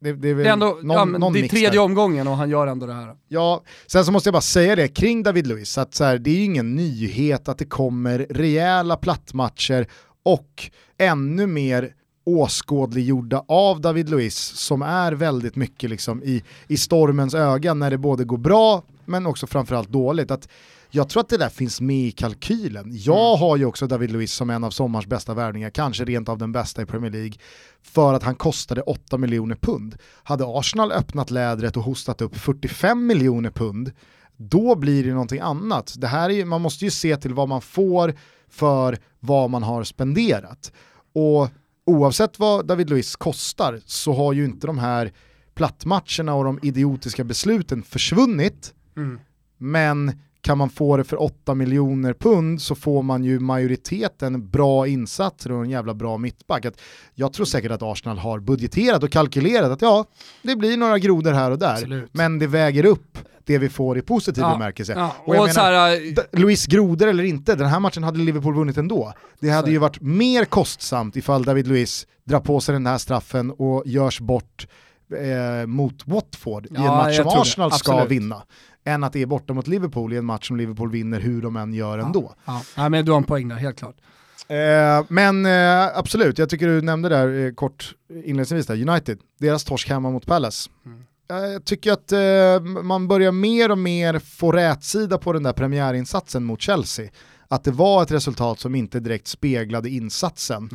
det, det är väl Det är, ändå, någon, ja, någon det är tredje där. omgången och han gör ändå det här. Ja, sen så måste jag bara säga det kring David Luiz, att så här, det är ju ingen nyhet att det kommer rejäla plattmatcher och ännu mer åskådliggjorda av David Luiz som är väldigt mycket liksom i, i stormens öga när det både går bra men också framförallt dåligt. Att jag tror att det där finns med i kalkylen. Jag har ju också David Luiz som en av sommars bästa värvningar, kanske rent av den bästa i Premier League, för att han kostade 8 miljoner pund. Hade Arsenal öppnat lädret och hostat upp 45 miljoner pund, då blir det någonting annat. Det här är, man måste ju se till vad man får för vad man har spenderat. Och oavsett vad David Luiz kostar så har ju inte de här plattmatcherna och de idiotiska besluten försvunnit, men kan man få det för 8 miljoner pund så får man ju majoriteten bra insatser och en jävla bra mittback. Att jag tror säkert att Arsenal har budgeterat och kalkylerat att ja, det blir några grodor här och där, Absolut. men det väger upp det vi får i positiv Ja, bemärkelse. Ja, Och jag och menar, så här, Luis Grodor eller inte, den här matchen hade Liverpool vunnit ändå. Det hade Så. ju varit mer kostsamt ifall David Luiz drar på sig den här straffen och görs bort eh, mot Watford i en Ja, match som. Arsenal ska vinna. Än att det är borta mot Liverpool i en match som Liverpool vinner hur de än gör ändå. ja, ja, men du har en poäng där, helt klart. Eh, men eh, absolut, jag tycker du nämnde där eh, kort inledningsvis där, United, deras torsk hemma mot Palace. Mm. Eh, Jag tycker att eh, man börjar mer och mer få rätsida på den där premiärinsatsen mot Chelsea. Att det var ett resultat som inte direkt speglade insatsen.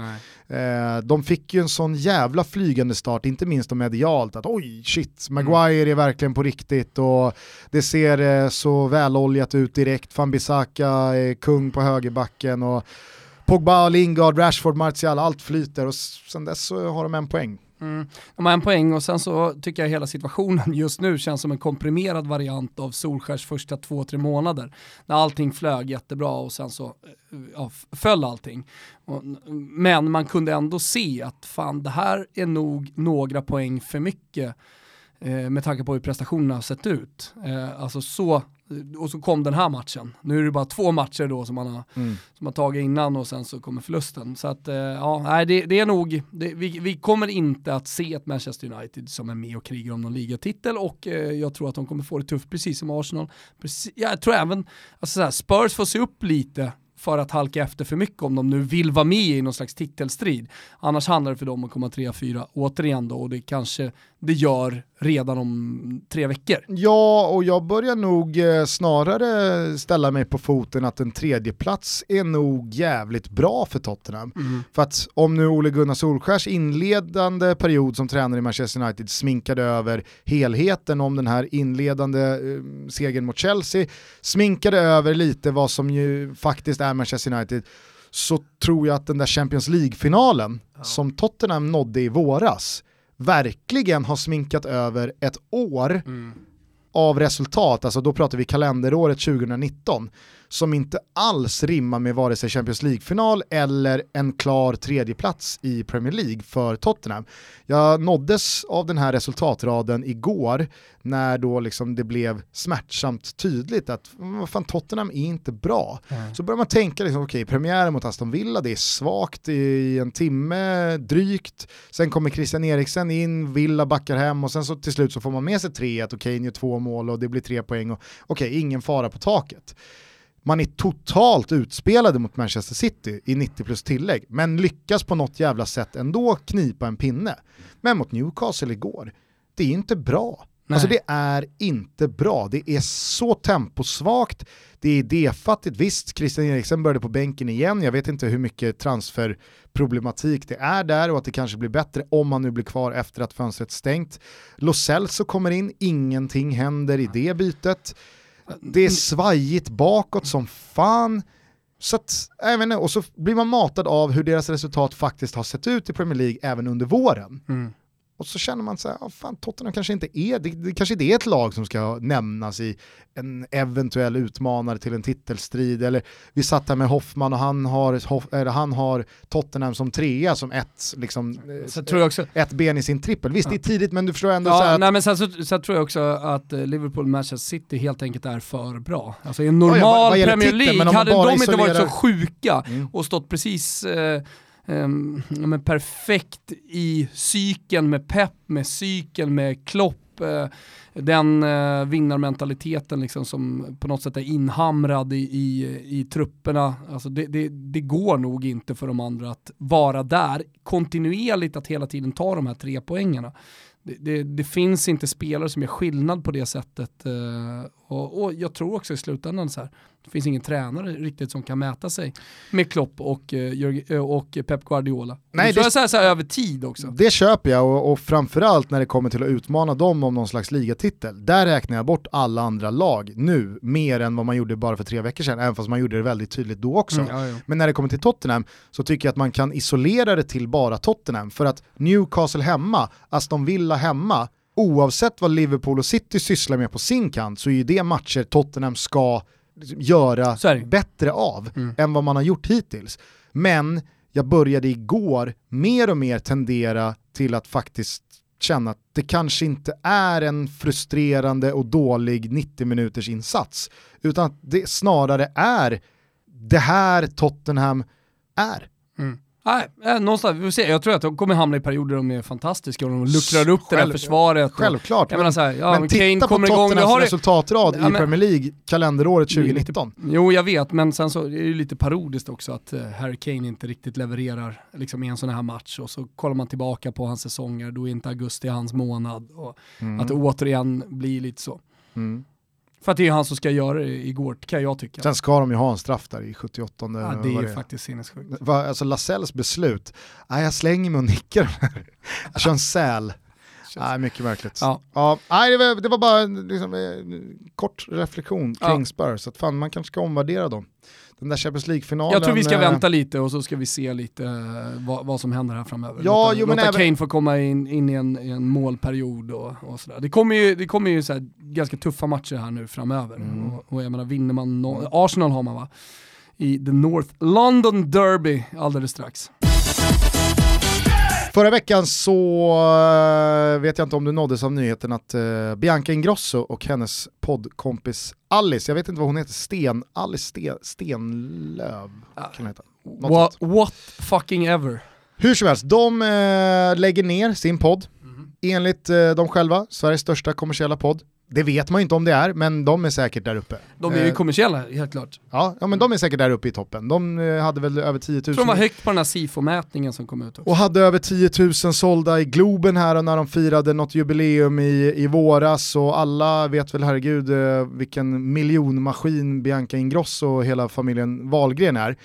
Eh, de fick ju en sån jävla flygande start, inte minst om medialt, att oj shit, Maguire är verkligen på riktigt och det ser eh, så väloljat ut direkt, Van Bissaka är kung på högerbacken och Pogba, Lingard, Rashford, Martial, allt flyter och sen dess så har de en poäng. Mm. De har en poäng och sen så tycker jag hela situationen just nu känns som en komprimerad variant av Solskärs första två, tre månader. När allting flög jättebra och sen så eh, ja, föll allting. Men man kunde ändå se att fan det här är nog några poäng för mycket eh, med tanke på hur prestationerna har sett ut. Eh, alltså så och så kom den här matchen. Nu är det bara två matcher då som man har, Mm. som har tagit innan och sen så kommer förlusten. Så att, eh, ja, nej, det, det är nog, det, vi, vi kommer inte att se ett Manchester United som är med och krigar om någon ligatitel och eh, jag tror att de kommer få det tufft precis som Arsenal. Precis, jag tror även, alltså så här, Spurs får se upp lite för att halka efter för mycket om de nu vill vara med i någon slags titelstrid. Annars handlar det för dem att komma 3-4 återigen då och det kanske det gör redan om tre veckor. Ja, och jag börjar nog eh, snarare ställa mig på foten att en tredje plats är nog jävligt bra för Tottenham. För att om nu Ole Gunnar Solskjärs inledande period som tränare i Manchester United sminkade över helheten om den här inledande eh, segern mot Chelsea, sminkade över lite vad som ju faktiskt är Manchester United, så tror jag att den där Champions League-finalen som Tottenham nådde i våras verkligen har sminkat över ett år av resultat, alltså då pratar vi kalenderåret 2019, som inte alls rimmar med vare sig Champions League-final eller en klar tredjeplats i Premier League för Tottenham. Jag nåddes av den här resultatraden igår när då liksom det blev smärtsamt tydligt att mm, fan, Tottenham är inte bra. Så börjar man tänka, liksom, okej, premiären mot Aston Villa, det är svagt i en timme drygt, sen kommer Christian Eriksen in, Villa backar hem och sen så till slut så får man med sig 3-1 och Kane gör två mål och det blir tre poäng och okej, ingen fara på taket. Man är totalt utspelade mot Manchester City i 90 plus tillägg, men lyckas på något jävla sätt ändå knipa en pinne. Men mot Newcastle igår, det är inte bra. Nej. Alltså det är inte bra, det är så temposvagt, det är idéfattigt. Visst, Christian Eriksen började på bänken igen, jag vet inte hur mycket transferproblematik det är där och att det kanske blir bättre om han nu blir kvar efter att fönstret stängt. Lo Celso kommer in, ingenting händer i det bytet. Det är svajigt bakåt som fan. Så att, jag inte, och så blir man matad av hur deras resultat faktiskt har sett ut i Premier League även under våren. Mm. Och så känner man så här, oh, fan Tottenham kanske inte är, det, det kanske inte är ett lag som ska nämnas i en eventuell utmanare till en titelstrid. Eller vi satt här med Hoffman och han har, Hoff, eller han har Tottenham som trea som ett, liksom, eh, Så tror jag också, ett ben i sin trippel. Visst det är tidigt men du förstår ändå så Ja, här att nej, men sen, så, sen tror jag också att eh, Liverpool Manchester City helt enkelt är för bra. Alltså i en Ja, ja, normal vad gäller Premier titeln, League man hade de inte varit så isolerar- sjuka Mm. och stått precis eh, ehm, men perfekt i cykeln med pepp, med cykeln med Klopp, eh, den eh, vinnarmentaliteten liksom som på något sätt är inhamrad i, i, i trupperna. Alltså det, det, det går nog inte för de andra att vara där kontinuerligt, att hela tiden ta de här tre poängarna. Det, det, det finns inte spelare som gör skillnad på det sättet. eh, och, och jag tror också i slutändan så här, det finns ingen tränare riktigt som kan mäta sig med Klopp och, eh, eh, och Pep Guardiola. Nej, det det- så här, så här över tid också. Det köper jag och, och framförallt när det kommer till att utmana dem om någon slags ligatitel. Där räknar jag bort alla andra lag nu, mer än vad man gjorde bara för tre veckor sedan, även fast man gjorde det väldigt tydligt då också. Mm, ja, ja. Men när det kommer till Tottenham så tycker jag att man kan isolera det till bara Tottenham. För att Newcastle hemma, Aston Villa hemma, oavsett vad Liverpool och City sysslar med på sin kant så är ju det matcher Tottenham ska göra bättre av Mm. än vad man har gjort hittills. Men jag började igår mer och mer tendera till att faktiskt känna att det kanske inte är en frustrerande och dålig 90 minuters insats, utan att det snarare är det här Tottenham är. Mm. Nej, eh, någonstans, vi får se. Jag tror att de kommer hamna i perioder där de är fantastiska och de luckrar upp det där Själv- försvaret. och- Självklart, Jag menar så här, ja, men men titta på Tottenhams har resultatrad Ja, i men- Premier League kalenderåret Det är lite- 2019. Jo, jag vet, men sen så är det ju lite parodiskt också att eh, Harry Kane inte riktigt levererar liksom, i en sån här match och så kollar man tillbaka på hans säsonger, då är inte augusti hans månad och att det återigen blir lite så. Mm. För att det är han som ska göra det igår, kan jag tycka. Sen ska de ju ha en straff där i 78 ja, det är ju faktiskt sinnessjukt. Va, alltså Lasells beslut, nej, jag slänger mig och nickar. jag kör en säl. Nej, mycket märkligt. Ja. Ja, nej, det, var, det var bara liksom, eh, kort reflektion kring Ja. Spurs, att fan man kanske ska omvärdera dem. Den där Champions League-finalen. Jag tror vi ska eh, vänta lite och så ska vi se lite eh, vad, vad som händer här framöver. Ja, låta jo, men låta även- Kane få komma in, in i, en, i en målperiod och, och sådär. Det kommer ju, det kommer ju så ganska tuffa matcher här nu framöver. Mm. Och, och jag menar, vinner man, no Arsenal har man va? I the North London Derby alldeles strax. Förra veckan så uh, vet jag inte om du nåddes av nyheten att uh, Bianca Ingrosso och hennes poddkompis Alice, jag vet inte vad hon heter, Sten, Alice Sten, Stenlöv kan heta. What, what, fucking ever. Hur som helst, de uh, lägger ner sin podd, mm. enligt dem själva, Sveriges största kommersiella podd. Det vet man ju inte om det är, men de är säkert där uppe. De är ju eh, kommersiella, helt klart. Ja, ja, men de är säkert där uppe i toppen. De eh, hade väl över 10 000. Jag tror de var högt på den här SIFO-mätningen som kom ut också. Och hade över 10 000 sålda i Globen här när de firade något jubileum i, i våras och alla vet väl herregud eh, vilken miljonmaskin Bianca Ingrosso och hela familjen Wahlgren är.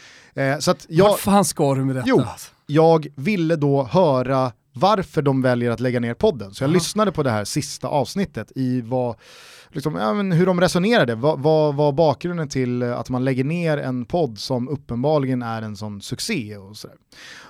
Så att jag, Vart fan ska du med detta? Jo, jag ville då höra varför de väljer att lägga ner podden. Så jag Aha. lyssnade på det här sista avsnittet i vad, liksom, ja, hur de resonerade. Vad var bakgrunden till att man lägger ner en podd som uppenbarligen är en sån succé och sådär.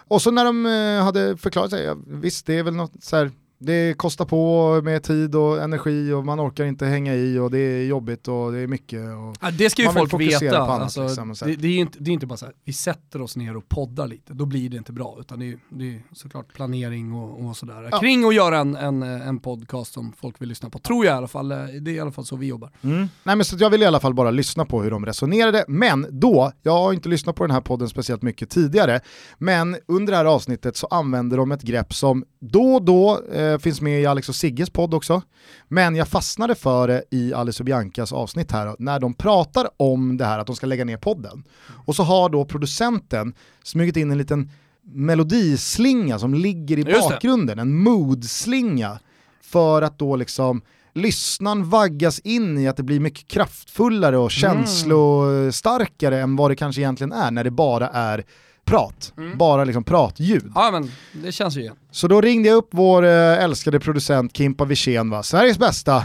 Och så när de eh, hade förklarat sig, ja, visst det är väl något så här, det kostar på med tid och energi och man orkar inte hänga i och det är jobbigt och det är mycket. Ja, det ska ju folk veta. Alltså, liksom, det, det, är inte, det är inte bara så här, vi sätter oss ner och poddar lite, då blir det inte bra. Utan det är, det är såklart planering och, och sådär. Ja. Kring att göra en, en, en podcast som folk vill lyssna på, tror jag i alla fall. Det är i alla fall så vi jobbar. Mm. Nej, men så jag vill i alla fall bara lyssna på hur de resonerade. Men då, jag har inte lyssnat på den här podden speciellt mycket tidigare, men under det här avsnittet så använder de ett grepp som då och då eh, finns med i Alex och Sigges podd också. Men jag fastnade för det i Alice och Biancas avsnitt här när de pratar om det här att de ska lägga ner podden. Och så har då producenten smugit in en liten melodislinga som ligger i bakgrunden, en mood-slinga för att då liksom lyssnaren vaggas in i att det blir mycket kraftfullare och mm. känslostarkare än vad det kanske egentligen är när det bara är prat, mm. bara liksom pratljud. Ja men det känns ju igen. Så då ringde jag upp vår äh, älskade producent Kimpa Wirsén, va? Sveriges bästa.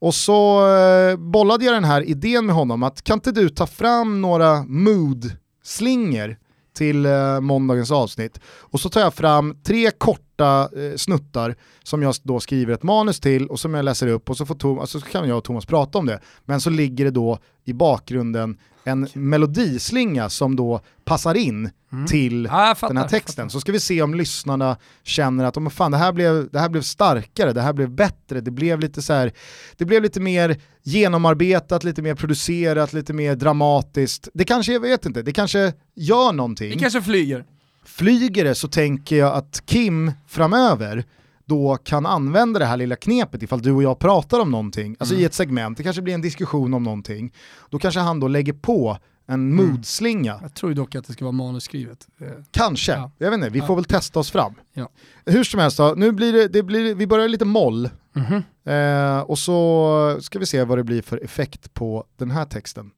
Och så äh, bollade jag den här idén med honom att kan inte du ta fram några mood-slingor till eh, måndagens avsnitt. Och så tar jag fram tre korta eh, snuttar som jag då skriver ett manus till och som jag läser upp och så, får Tom, alltså, så kan jag och Thomas prata om det. Men så ligger det då i bakgrunden en melodislinga som då passar in mm. till ja, fattar, den här texten. Så ska vi se om lyssnarna känner att oh, fan, det, här blev, det här blev starkare, det här blev bättre, det blev lite så här, det blev lite mer genomarbetat, lite mer producerat, lite mer dramatiskt. Det kanske, jag vet inte, det kanske gör någonting. Det kanske flyger. Flyger det så tänker jag att Kim framöver då kan använda det här lilla knepet ifall du och jag pratar om någonting, alltså mm. i ett segment, det kanske blir en diskussion om någonting, då kanske han då lägger på en mm. moodslinga. Jag tror dock att det ska vara manusskrivet. Kanske, ja. jag vet inte, vi ja. får väl testa oss fram. Ja. Hur som helst då, nu blir det, det blir, vi börjar lite moll, mm -hmm. eh, och så ska vi se vad det blir för effekt på den här texten.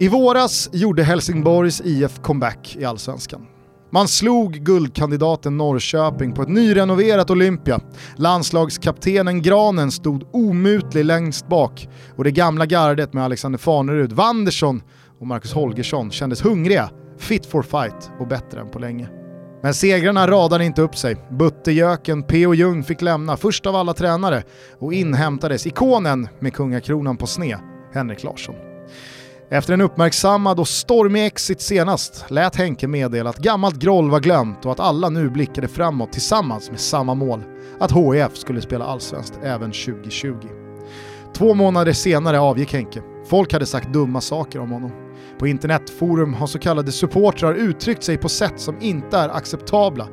I våras gjorde Helsingborgs IF comeback i Allsvenskan. Man slog guldkandidaten Norrköping på ett nyrenoverat Olympia. Landslagskaptenen Granen stod omutlig längst bak och det gamla gardet med Alexander Farnerud, Wandersson och Marcus Holgersson kändes hungriga, fit for fight och bättre än på länge. Men segrarna radade inte upp sig. Buttejöken P.O. Ljung fick lämna först av alla tränare och inhämtades ikonen med kungakronan på sne, Henrik Larsson. Efter en uppmärksammad och stormig exit senast lät Henke meddela att gammalt groll var glömt och att alla nu blickade framåt tillsammans med samma mål, att HIF skulle spela allsvenskt även 2020. Två månader senare avgick Henke. Folk hade sagt dumma saker om honom. På internetforum har så kallade supportrar uttryckt sig på sätt som inte är acceptabla.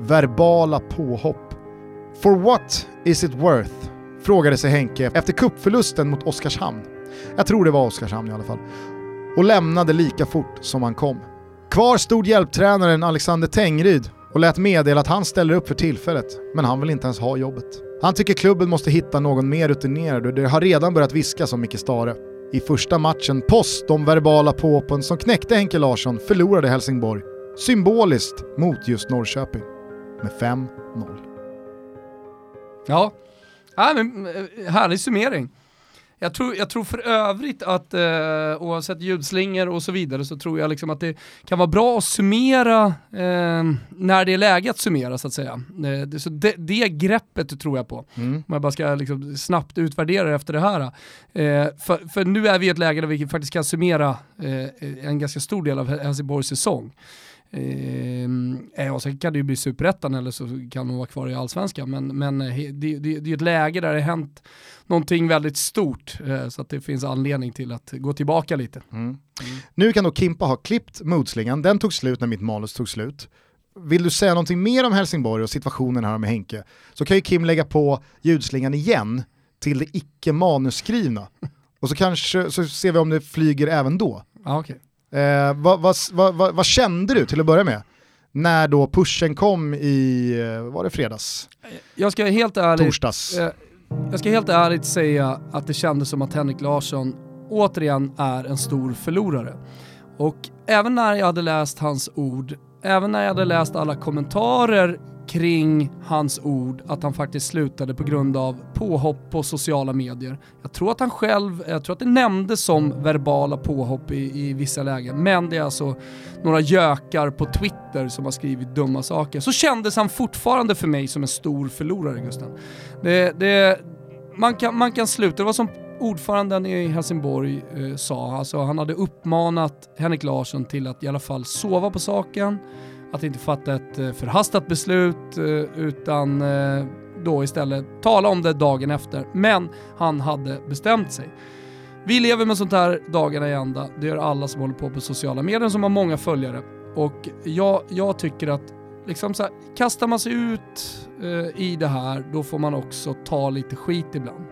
Verbala påhopp. For what is it worth? frågade sig Henke efter kuppförlusten mot Oskarshamn. Jag tror det var Oskarshamn i alla fall. Och lämnade lika fort som han kom. Kvar stod hjälptränaren Alexander Tengryd och lät meddela att han ställer upp för tillfället, men han vill inte ens ha jobbet. Han tycker klubben måste hitta någon mer rutinerad och det har redan börjat viskas om Micke Stare. I första matchen, post de verbala påpen som knäckte Henke Larsson, förlorade Helsingborg, symboliskt mot just Norrköping, med 5-0. Ja, äh, men, eh, härlig summering. Jag tror, jag tror för övrigt att eh, oavsett ljudslingor och så vidare så tror jag liksom att det kan vara bra att summera eh, när det är läge att summera så att säga. Eh, det, så det, det greppet tror jag på. Mm. Om jag bara ska liksom snabbt utvärdera efter det här. Eh, för, för nu är vi i ett läge där vi faktiskt kan summera eh, en ganska stor del av Helsingborgs säsong. Eh, ja, sen kan det ju bli superettan eller så kan hon vara kvar i allsvenskan. Men, men eh, det, det, det är ett läge där det hänt någonting väldigt stort. Eh, så att det finns anledning till att gå tillbaka lite. Mm. Mm. Nu kan då Kimpa ha klippt modslingan, den tog slut när mitt manus tog slut. Vill du säga någonting mer om Helsingborg och situationen här med Henke så kan ju Kim lägga på ljudslingan igen till det icke manusskrivna. Och så kanske så ser vi om det flyger även då. Ah, okay. Eh, vad, vad, vad, vad, kände du till att börja med? När då pushen kom i, eh, var det fredags? Jag ska helt ärligt, Torsdags. Eh, jag ska helt ärligt säga att det kändes som att Henrik Larsson återigen är en stor förlorare. Och även när jag hade läst hans ord, även när jag hade läst alla kommentarer kring hans ord att han faktiskt slutade på grund av påhopp på sociala medier. Jag tror att han själv, jag tror att det nämndes som verbala påhopp i, i vissa lägen, men det är alltså några gökar på Twitter som har skrivit dumma saker. Så kändes han fortfarande för mig som en stor förlorare Gusten. Det, det, man, kan, man kan sluta, det var som ordföranden i Helsingborg eh, sa, alltså han hade uppmanat Henrik Larsson till att i alla fall sova på saken, att inte fatta ett eh, förhastat beslut eh, utan eh, då istället tala om det dagen efter. Men han hade bestämt sig. Vi lever med sånt här dagarna i ända. Det gör alla som håller på på sociala medier som har många följare. Och jag, jag tycker att liksom så här, kastar man sig ut eh, i det här, då får man också ta lite skit ibland.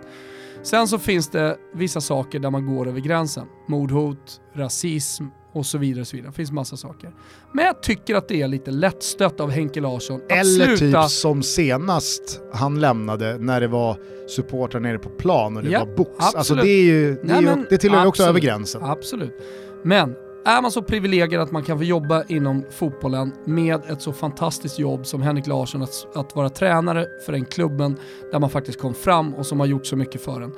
Sen så finns det vissa saker där man går över gränsen. Mordhot, rasism, och så vidare. Och så vidare. Det finns massa saker. Men jag tycker att det är lite lättstött av Henke Larsson att Eller sluta... typ som senast han lämnade när det var supportrar nere på plan och det ja, var box. Alltså, absolut. Alltså det, är ju, det, Nej, men, det tillhör också över gränsen. Absolut. Men är man så privilegierad att man kan få jobba inom fotbollen med ett så fantastiskt jobb som Henrik Larsson, att, att vara tränare för den klubben där man faktiskt kom fram och som har gjort så mycket för en.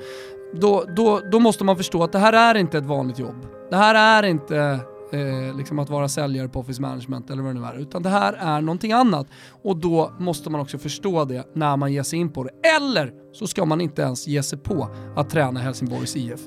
Då, då, då måste man förstå att det här är inte ett vanligt jobb. Det här är inte eh, liksom att vara säljare på Office Management eller vad det nu är, utan det här är någonting annat. Och då måste man också förstå det när man ger sig in på det. Eller så ska man inte ens ge sig på att träna Helsingborgs IF.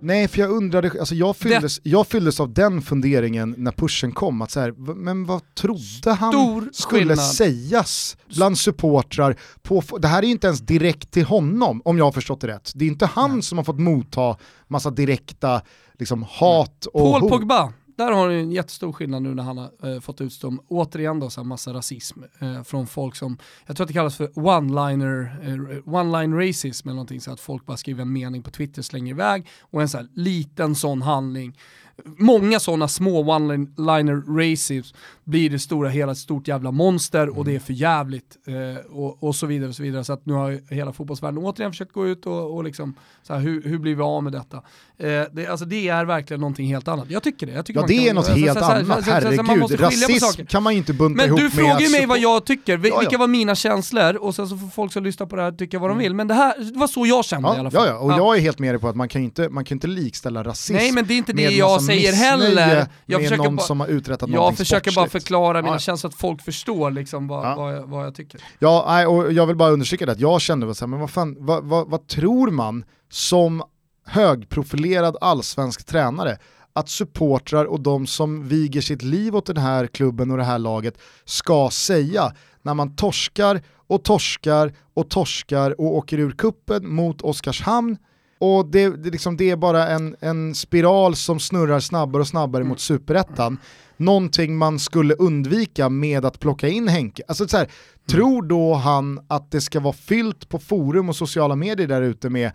Nej, för jag undrade, alltså jag fylldes, det... jag fylldes av den funderingen när pushen kom, att så här, men vad trodde han Stor skulle skillnad. sägas bland supportrar? På, det här är ju inte ens direkt till honom, om jag har förstått det rätt. Det är inte han Nej. som har fått motta massa direkta liksom, hat och Paul hot. Pogba, där har du en jättestor skillnad nu när han har eh, fått utstå, återigen då, så här massa rasism eh, från folk som, jag tror att det kallas för one-liner, eh, one-line racism eller någonting, så att folk bara skriver en mening på Twitter, slänger iväg och en så här liten sån handling många sådana små one-liner races blir det stora hela ett stort jävla monster och det är för jävligt eh, och, och, så vidare och så vidare. Så att nu har hela fotbollsvärlden återigen försökt gå ut och, och liksom, så här, hur, hur blir vi av med detta? Eh, det, alltså det är verkligen någonting helt annat. Jag tycker det. Jag tycker ja det kan, är något alltså, helt så, annat, så, herregud. Rasism kan man ju inte bunta men ihop med Men du frågar ju mig vad jag tycker, vilka ja, ja. var mina känslor och sen så får folk som lyssnar på det här tycka vad de mm. vill. Men det, här, det var så jag kände ja, i alla fall. Ja, ja. och jag är helt med dig på att man kan ju inte, man kan inte likställa rasism Nej men det är inte det jag säger heller. Jag med någon som har uträttat Jag försöker sportsligt. bara förklara mina känslor så att folk förstår liksom vad, vad, jag, vad jag tycker. Ja, och jag vill bara understryka det att jag kände så här, men vad fan, vad, vad, vad tror man som högprofilerad allsvensk tränare att supportrar och de som viger sitt liv åt den här klubben och det här laget ska säga när man torskar och torskar och torskar och åker ur kuppen mot Oskarshamn och det, det, liksom, det är bara en, en spiral som snurrar snabbare och snabbare mm. mot superettan. Någonting man skulle undvika med att plocka in Henke. Alltså, så här, mm. Tror då han att det ska vara fyllt på forum och sociala medier där ute med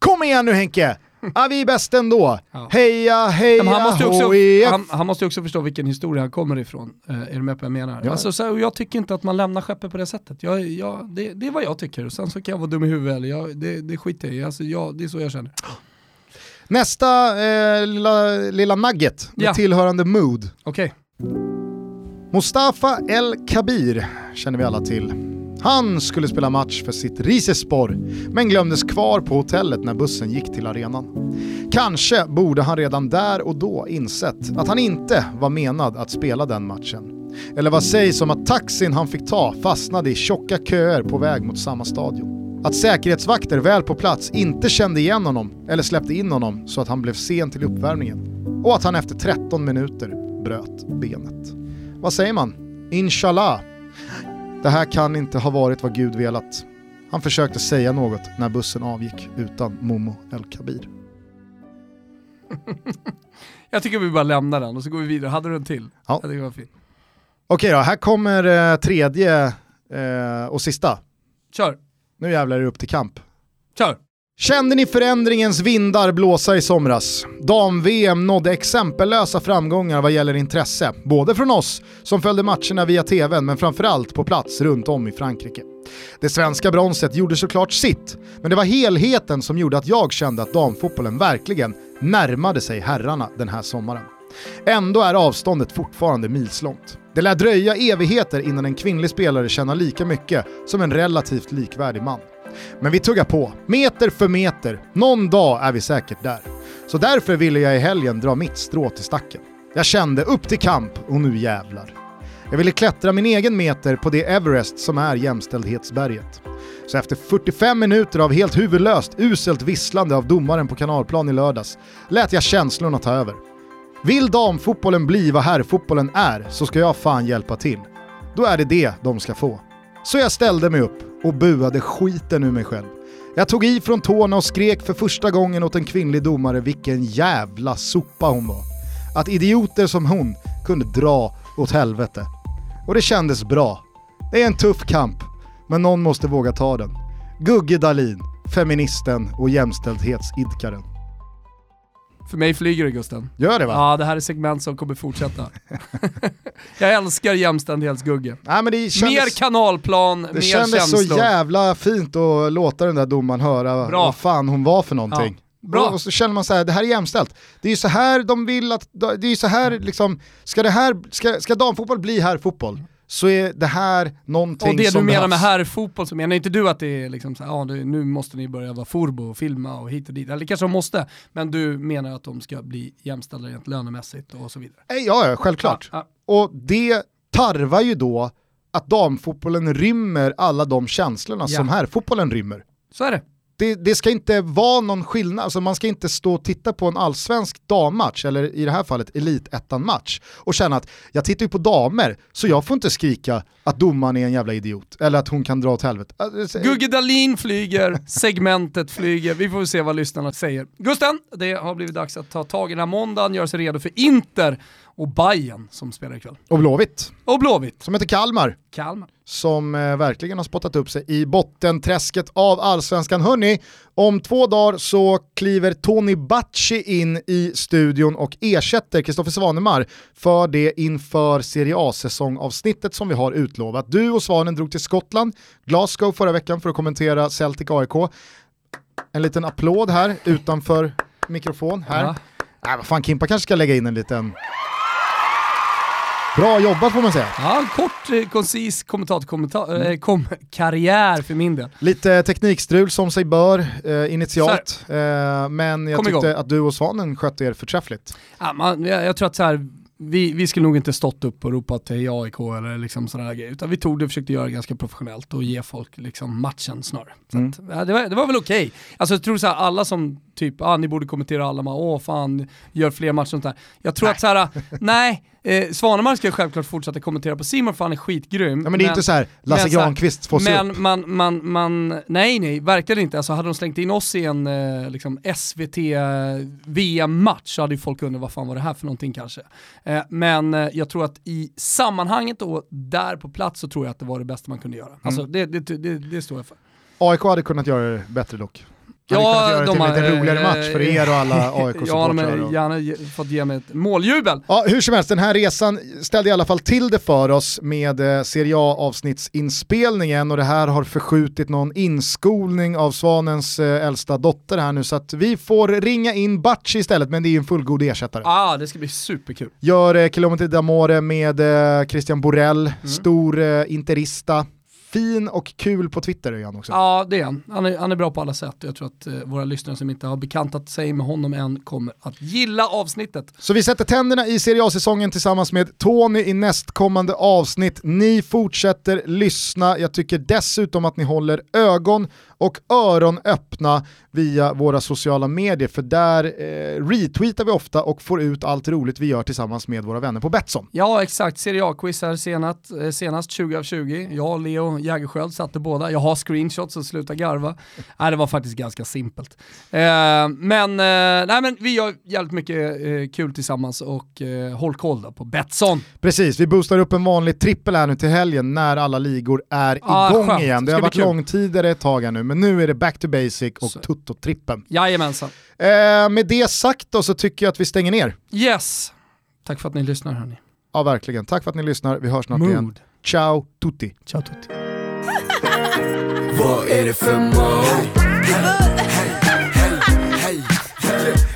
Kom igen nu Henke! ah, vi är bäst ändå. Ja. Heja, heja, han måste, också, han, han, måste också förstå vilken historia han kommer ifrån. Uh, är du med på vad jag menar? Ja. Alltså, så, jag tycker inte att man lämnar skeppet på det sättet. Jag, jag, det, det är vad jag tycker. Sen så kan jag vara dum i huvudet, eller jag, det, det skiter jag i. Alltså, jag, det är så jag känner. Nästa eh, lilla, lilla nugget med ja. tillhörande mood. Okay. Mustafa El Kabir känner vi alla till. Han skulle spela match för sitt Rizespor, men glömdes kvar på hotellet när bussen gick till arenan. Kanske borde han redan där och då insett att han inte var menad att spela den matchen. Eller vad sägs om att taxin han fick ta fastnade i tjocka köer på väg mot samma stadion? Att säkerhetsvakter väl på plats inte kände igen honom eller släppte in honom så att han blev sen till uppvärmningen. Och att han efter 13 minuter bröt benet. vad säger man? Inshallah. Det här kan inte ha varit vad Gud velat. Han försökte säga något när bussen avgick utan Momo El Kabir. Jag tycker vi bara lämnar den och så går vi vidare. Hade du en till? Ja. Jag tycker det var fint. Okej då, här kommer eh, tredje eh, och sista. Kör, Nu jävlar är det upp till kamp. kör! Kände ni förändringens vindar blåsa i somras? Dam-VM nådde exempellösa framgångar vad gäller intresse, både från oss som följde matcherna via tvn men framförallt på plats runt om i Frankrike. Det svenska bronset gjorde såklart sitt, men det var helheten som gjorde att jag kände att damfotbollen verkligen närmade sig herrarna den här sommaren. Ändå är avståndet fortfarande milslångt. Det lär dröja evigheter innan en kvinnlig spelare tjänar lika mycket som en relativt likvärdig man. Men vi tuggar på, meter för meter. Någon dag är vi säkert där. Så därför ville jag i helgen dra mitt strå till stacken. Jag kände upp till kamp och nu jävlar. Jag ville klättra min egen meter på det Everest som är jämställdhetsberget. Så efter 45 minuter av helt huvudlöst uselt visslande av domaren på kanalplan i lördags lät jag känslorna ta över. Vill damfotbollen bli vad herrfotbollen är så ska jag fan hjälpa till. Då är det det de ska få. Så jag ställde mig upp och buade skiten ur mig själv. Jag tog i från tårna och skrek för första gången åt en kvinnlig domare vilken jävla sopa hon var. Att idioter som hon kunde dra åt helvete. Och det kändes bra. Det är en tuff kamp, men någon måste våga ta den. Gugge Dalin, feministen och jämställdhetsidkaren. För mig flyger det Gusten. Gör det va? Ja, det här är segment som kommer fortsätta. jag älskar jämställdhetsgugge. Nej, men det kändes, Mer kanalplan, det mer kändes känslor. så jävla fint att låta den där domaren höra Bra. vad fan hon var för någonting. Bra. Och så känner man så här, det här är jämställt. Det är ju så här de vill att, det är så här liksom, ska det här, ska, ska damfotboll bli här fotboll så är det här någonting Och det som du menar med behövs. herrfotboll så menar inte du att det är liksom så här, ja, det- nu måste ni börja vara forbo och filma och hit och dit. Eller kanske de måste, men du menar att de ska bli jämställda rent lönemässigt och så vidare. Nej, Ja, ja, självklart. Ja, Och det tarvar ju då att damfotbollen rymmer alla de känslorna Ja. som herrfotbollen rymmer. Så är det det, det ska inte vara någon skillnad, alltså man ska inte stå och titta på en allsvensk dammatch, eller i det här fallet elitettan-match, och känna att jag tittar ju på damer, så jag får inte skrika att domaren är en jävla idiot, eller att hon kan dra åt helvete. Alltså, eh, Gugge Dahlin flyger, segmentet flyger, vi får väl se vad lyssnarna säger. Gusten, det har blivit dags att ta tag i den här måndagen, göra sig redo för Inter och Bayern som spelar ikväll. Och Blåvitt, Och Blåvitt, som heter Kalmar, Kalmar. som eh, verkligen har spottat upp sig i bottenträsket av allsvenskan. Hörni, om två dagar så kliver Tony Bacci in i studion och ersätter Kristoffer Svanemar för det inför Serie A-säsongavsnittet som vi har utlovat. Du och Svanen drog till Skottland, Glasgow förra veckan för att kommentera Celtic AIK. En liten applåd här utanför mikrofon. Här. Ja. Nej, vad fan, Kimpa kanske ska lägga in en liten... Bra jobbat får man säga. Ja, kort, eh, koncis kommentator, kommentar, eh, kom, karriär för min del. Lite teknikstrul som sig bör eh, initialt, eh, men jag Kom tyckte igång. att du och Svanen skötte er förträffligt. Ja, man, jag, jag tror att så här, vi, vi skulle nog inte stått upp och ropat till AIK eller liksom sådana grejer, utan vi tog det och försökte göra det ganska professionellt och ge folk liksom matchen snarare. Så Mm. att, det, var, det var väl okej. Alltså jag tror så här, alla som typ, ah, ni borde kommentera alla, man, åh fan, gör fler matcher och sånt där. Jag tror att så här, nej, eh, Svanemar ska självklart fortsätta kommentera på Simon för han är skitgrym. Ja, men det är inte så här Lasse men Granqvist får se upp. Men man, man, man, nej nej, verkligen inte. Alltså hade de slängt in oss i en eh, liksom SVT VM-match så hade ju folk undrat vad fan var det här för någonting kanske. Eh, men eh, jag tror att i sammanhanget och där på plats så tror jag att det var det bästa man kunde göra. Alltså Mm. det, det, det, det står jag för. AIK hade kunnat göra det bättre dock. Ja, kunnat göra det de till en har, lite roligare eh, match för er och alla Ja, de AIK-supportrar. har gärna fått ge mig ett måljubel. Ja, hur som helst, den här resan ställde i alla fall till det för oss med eh, Serie A-avsnittsinspelningen och det här har förskjutit någon inskolning av Svanens eh, äldsta dotter här nu så att vi får ringa in Bacci istället, men det är ju en fullgod ersättare. Ah, det ska bli superkul. Gör eh, Kilometer d'Amore med eh, Christian Borell, stor eh, interista. Fin och kul på Twitter är han också. Ja, det är han. Han är, han är bra på alla sätt och jag tror att eh, våra lyssnare som inte har bekantat sig med honom än kommer att gilla avsnittet. Så vi sätter tänderna i Serie A-säsongen tillsammans med Tony i nästkommande avsnitt. Ni fortsätter lyssna. Jag tycker dessutom att ni håller ögon och öron öppna via våra sociala medier för där eh, retweetar vi ofta och får ut allt roligt vi gör tillsammans med våra vänner på Betsson. Ja exakt, Serie A-quiz här senast, eh, senast 20 av 20. Jag och Leo Jägerskiöld satte båda, jag har screenshots och sluta garva. nej, det var faktiskt ganska simpelt. Eh, men, eh, nej, men vi gör jävligt mycket eh, kul tillsammans och håll koll då på Betsson. Precis, vi boostar upp en vanlig trippel här nu till helgen när alla ligor är Ah, igång skönt. igen. Det Det har varit långtidare ett tag här nu, men nu är det back to basic och tutto-trippen. Jajamensan. Eh, med det sagt då så tycker jag att vi stänger ner. Yes. Tack för att ni lyssnar hörni. Ja verkligen, tack för att ni lyssnar. Vi hörs snart igen. Mood. Ciao tutti! Ciao tutti. Vad är det för mode?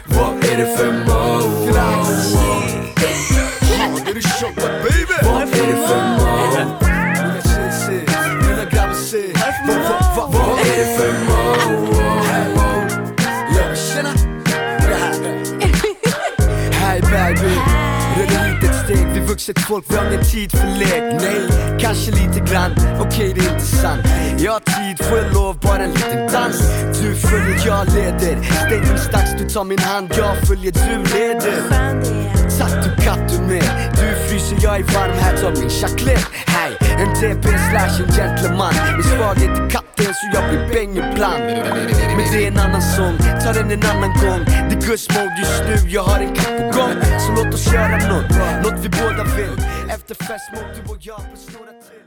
Vad är det för mode? Vad är det för mode? Vad- vuxet folk, vi har ingen tid för lek. Nej, kanske lite grann, okej det är inte sant Jag har tid, får jag lov, bara en liten dans. Du följer, jag leder. Stängningsdags, du tar min hand, jag följer, du leder. Satt du katt du med. Du fryser, jag är varm, här tar min chaclet Hey, en DP slash en gentleman. Min svaghet är katten så jag blir bäng ibland Men det är en annan sång, ta den en annan gång. Det är Gus mode just nu, jag har en katt på gång. Så låt oss göra nåt, nåt vi båda vill Efter fest mode, du och jag på till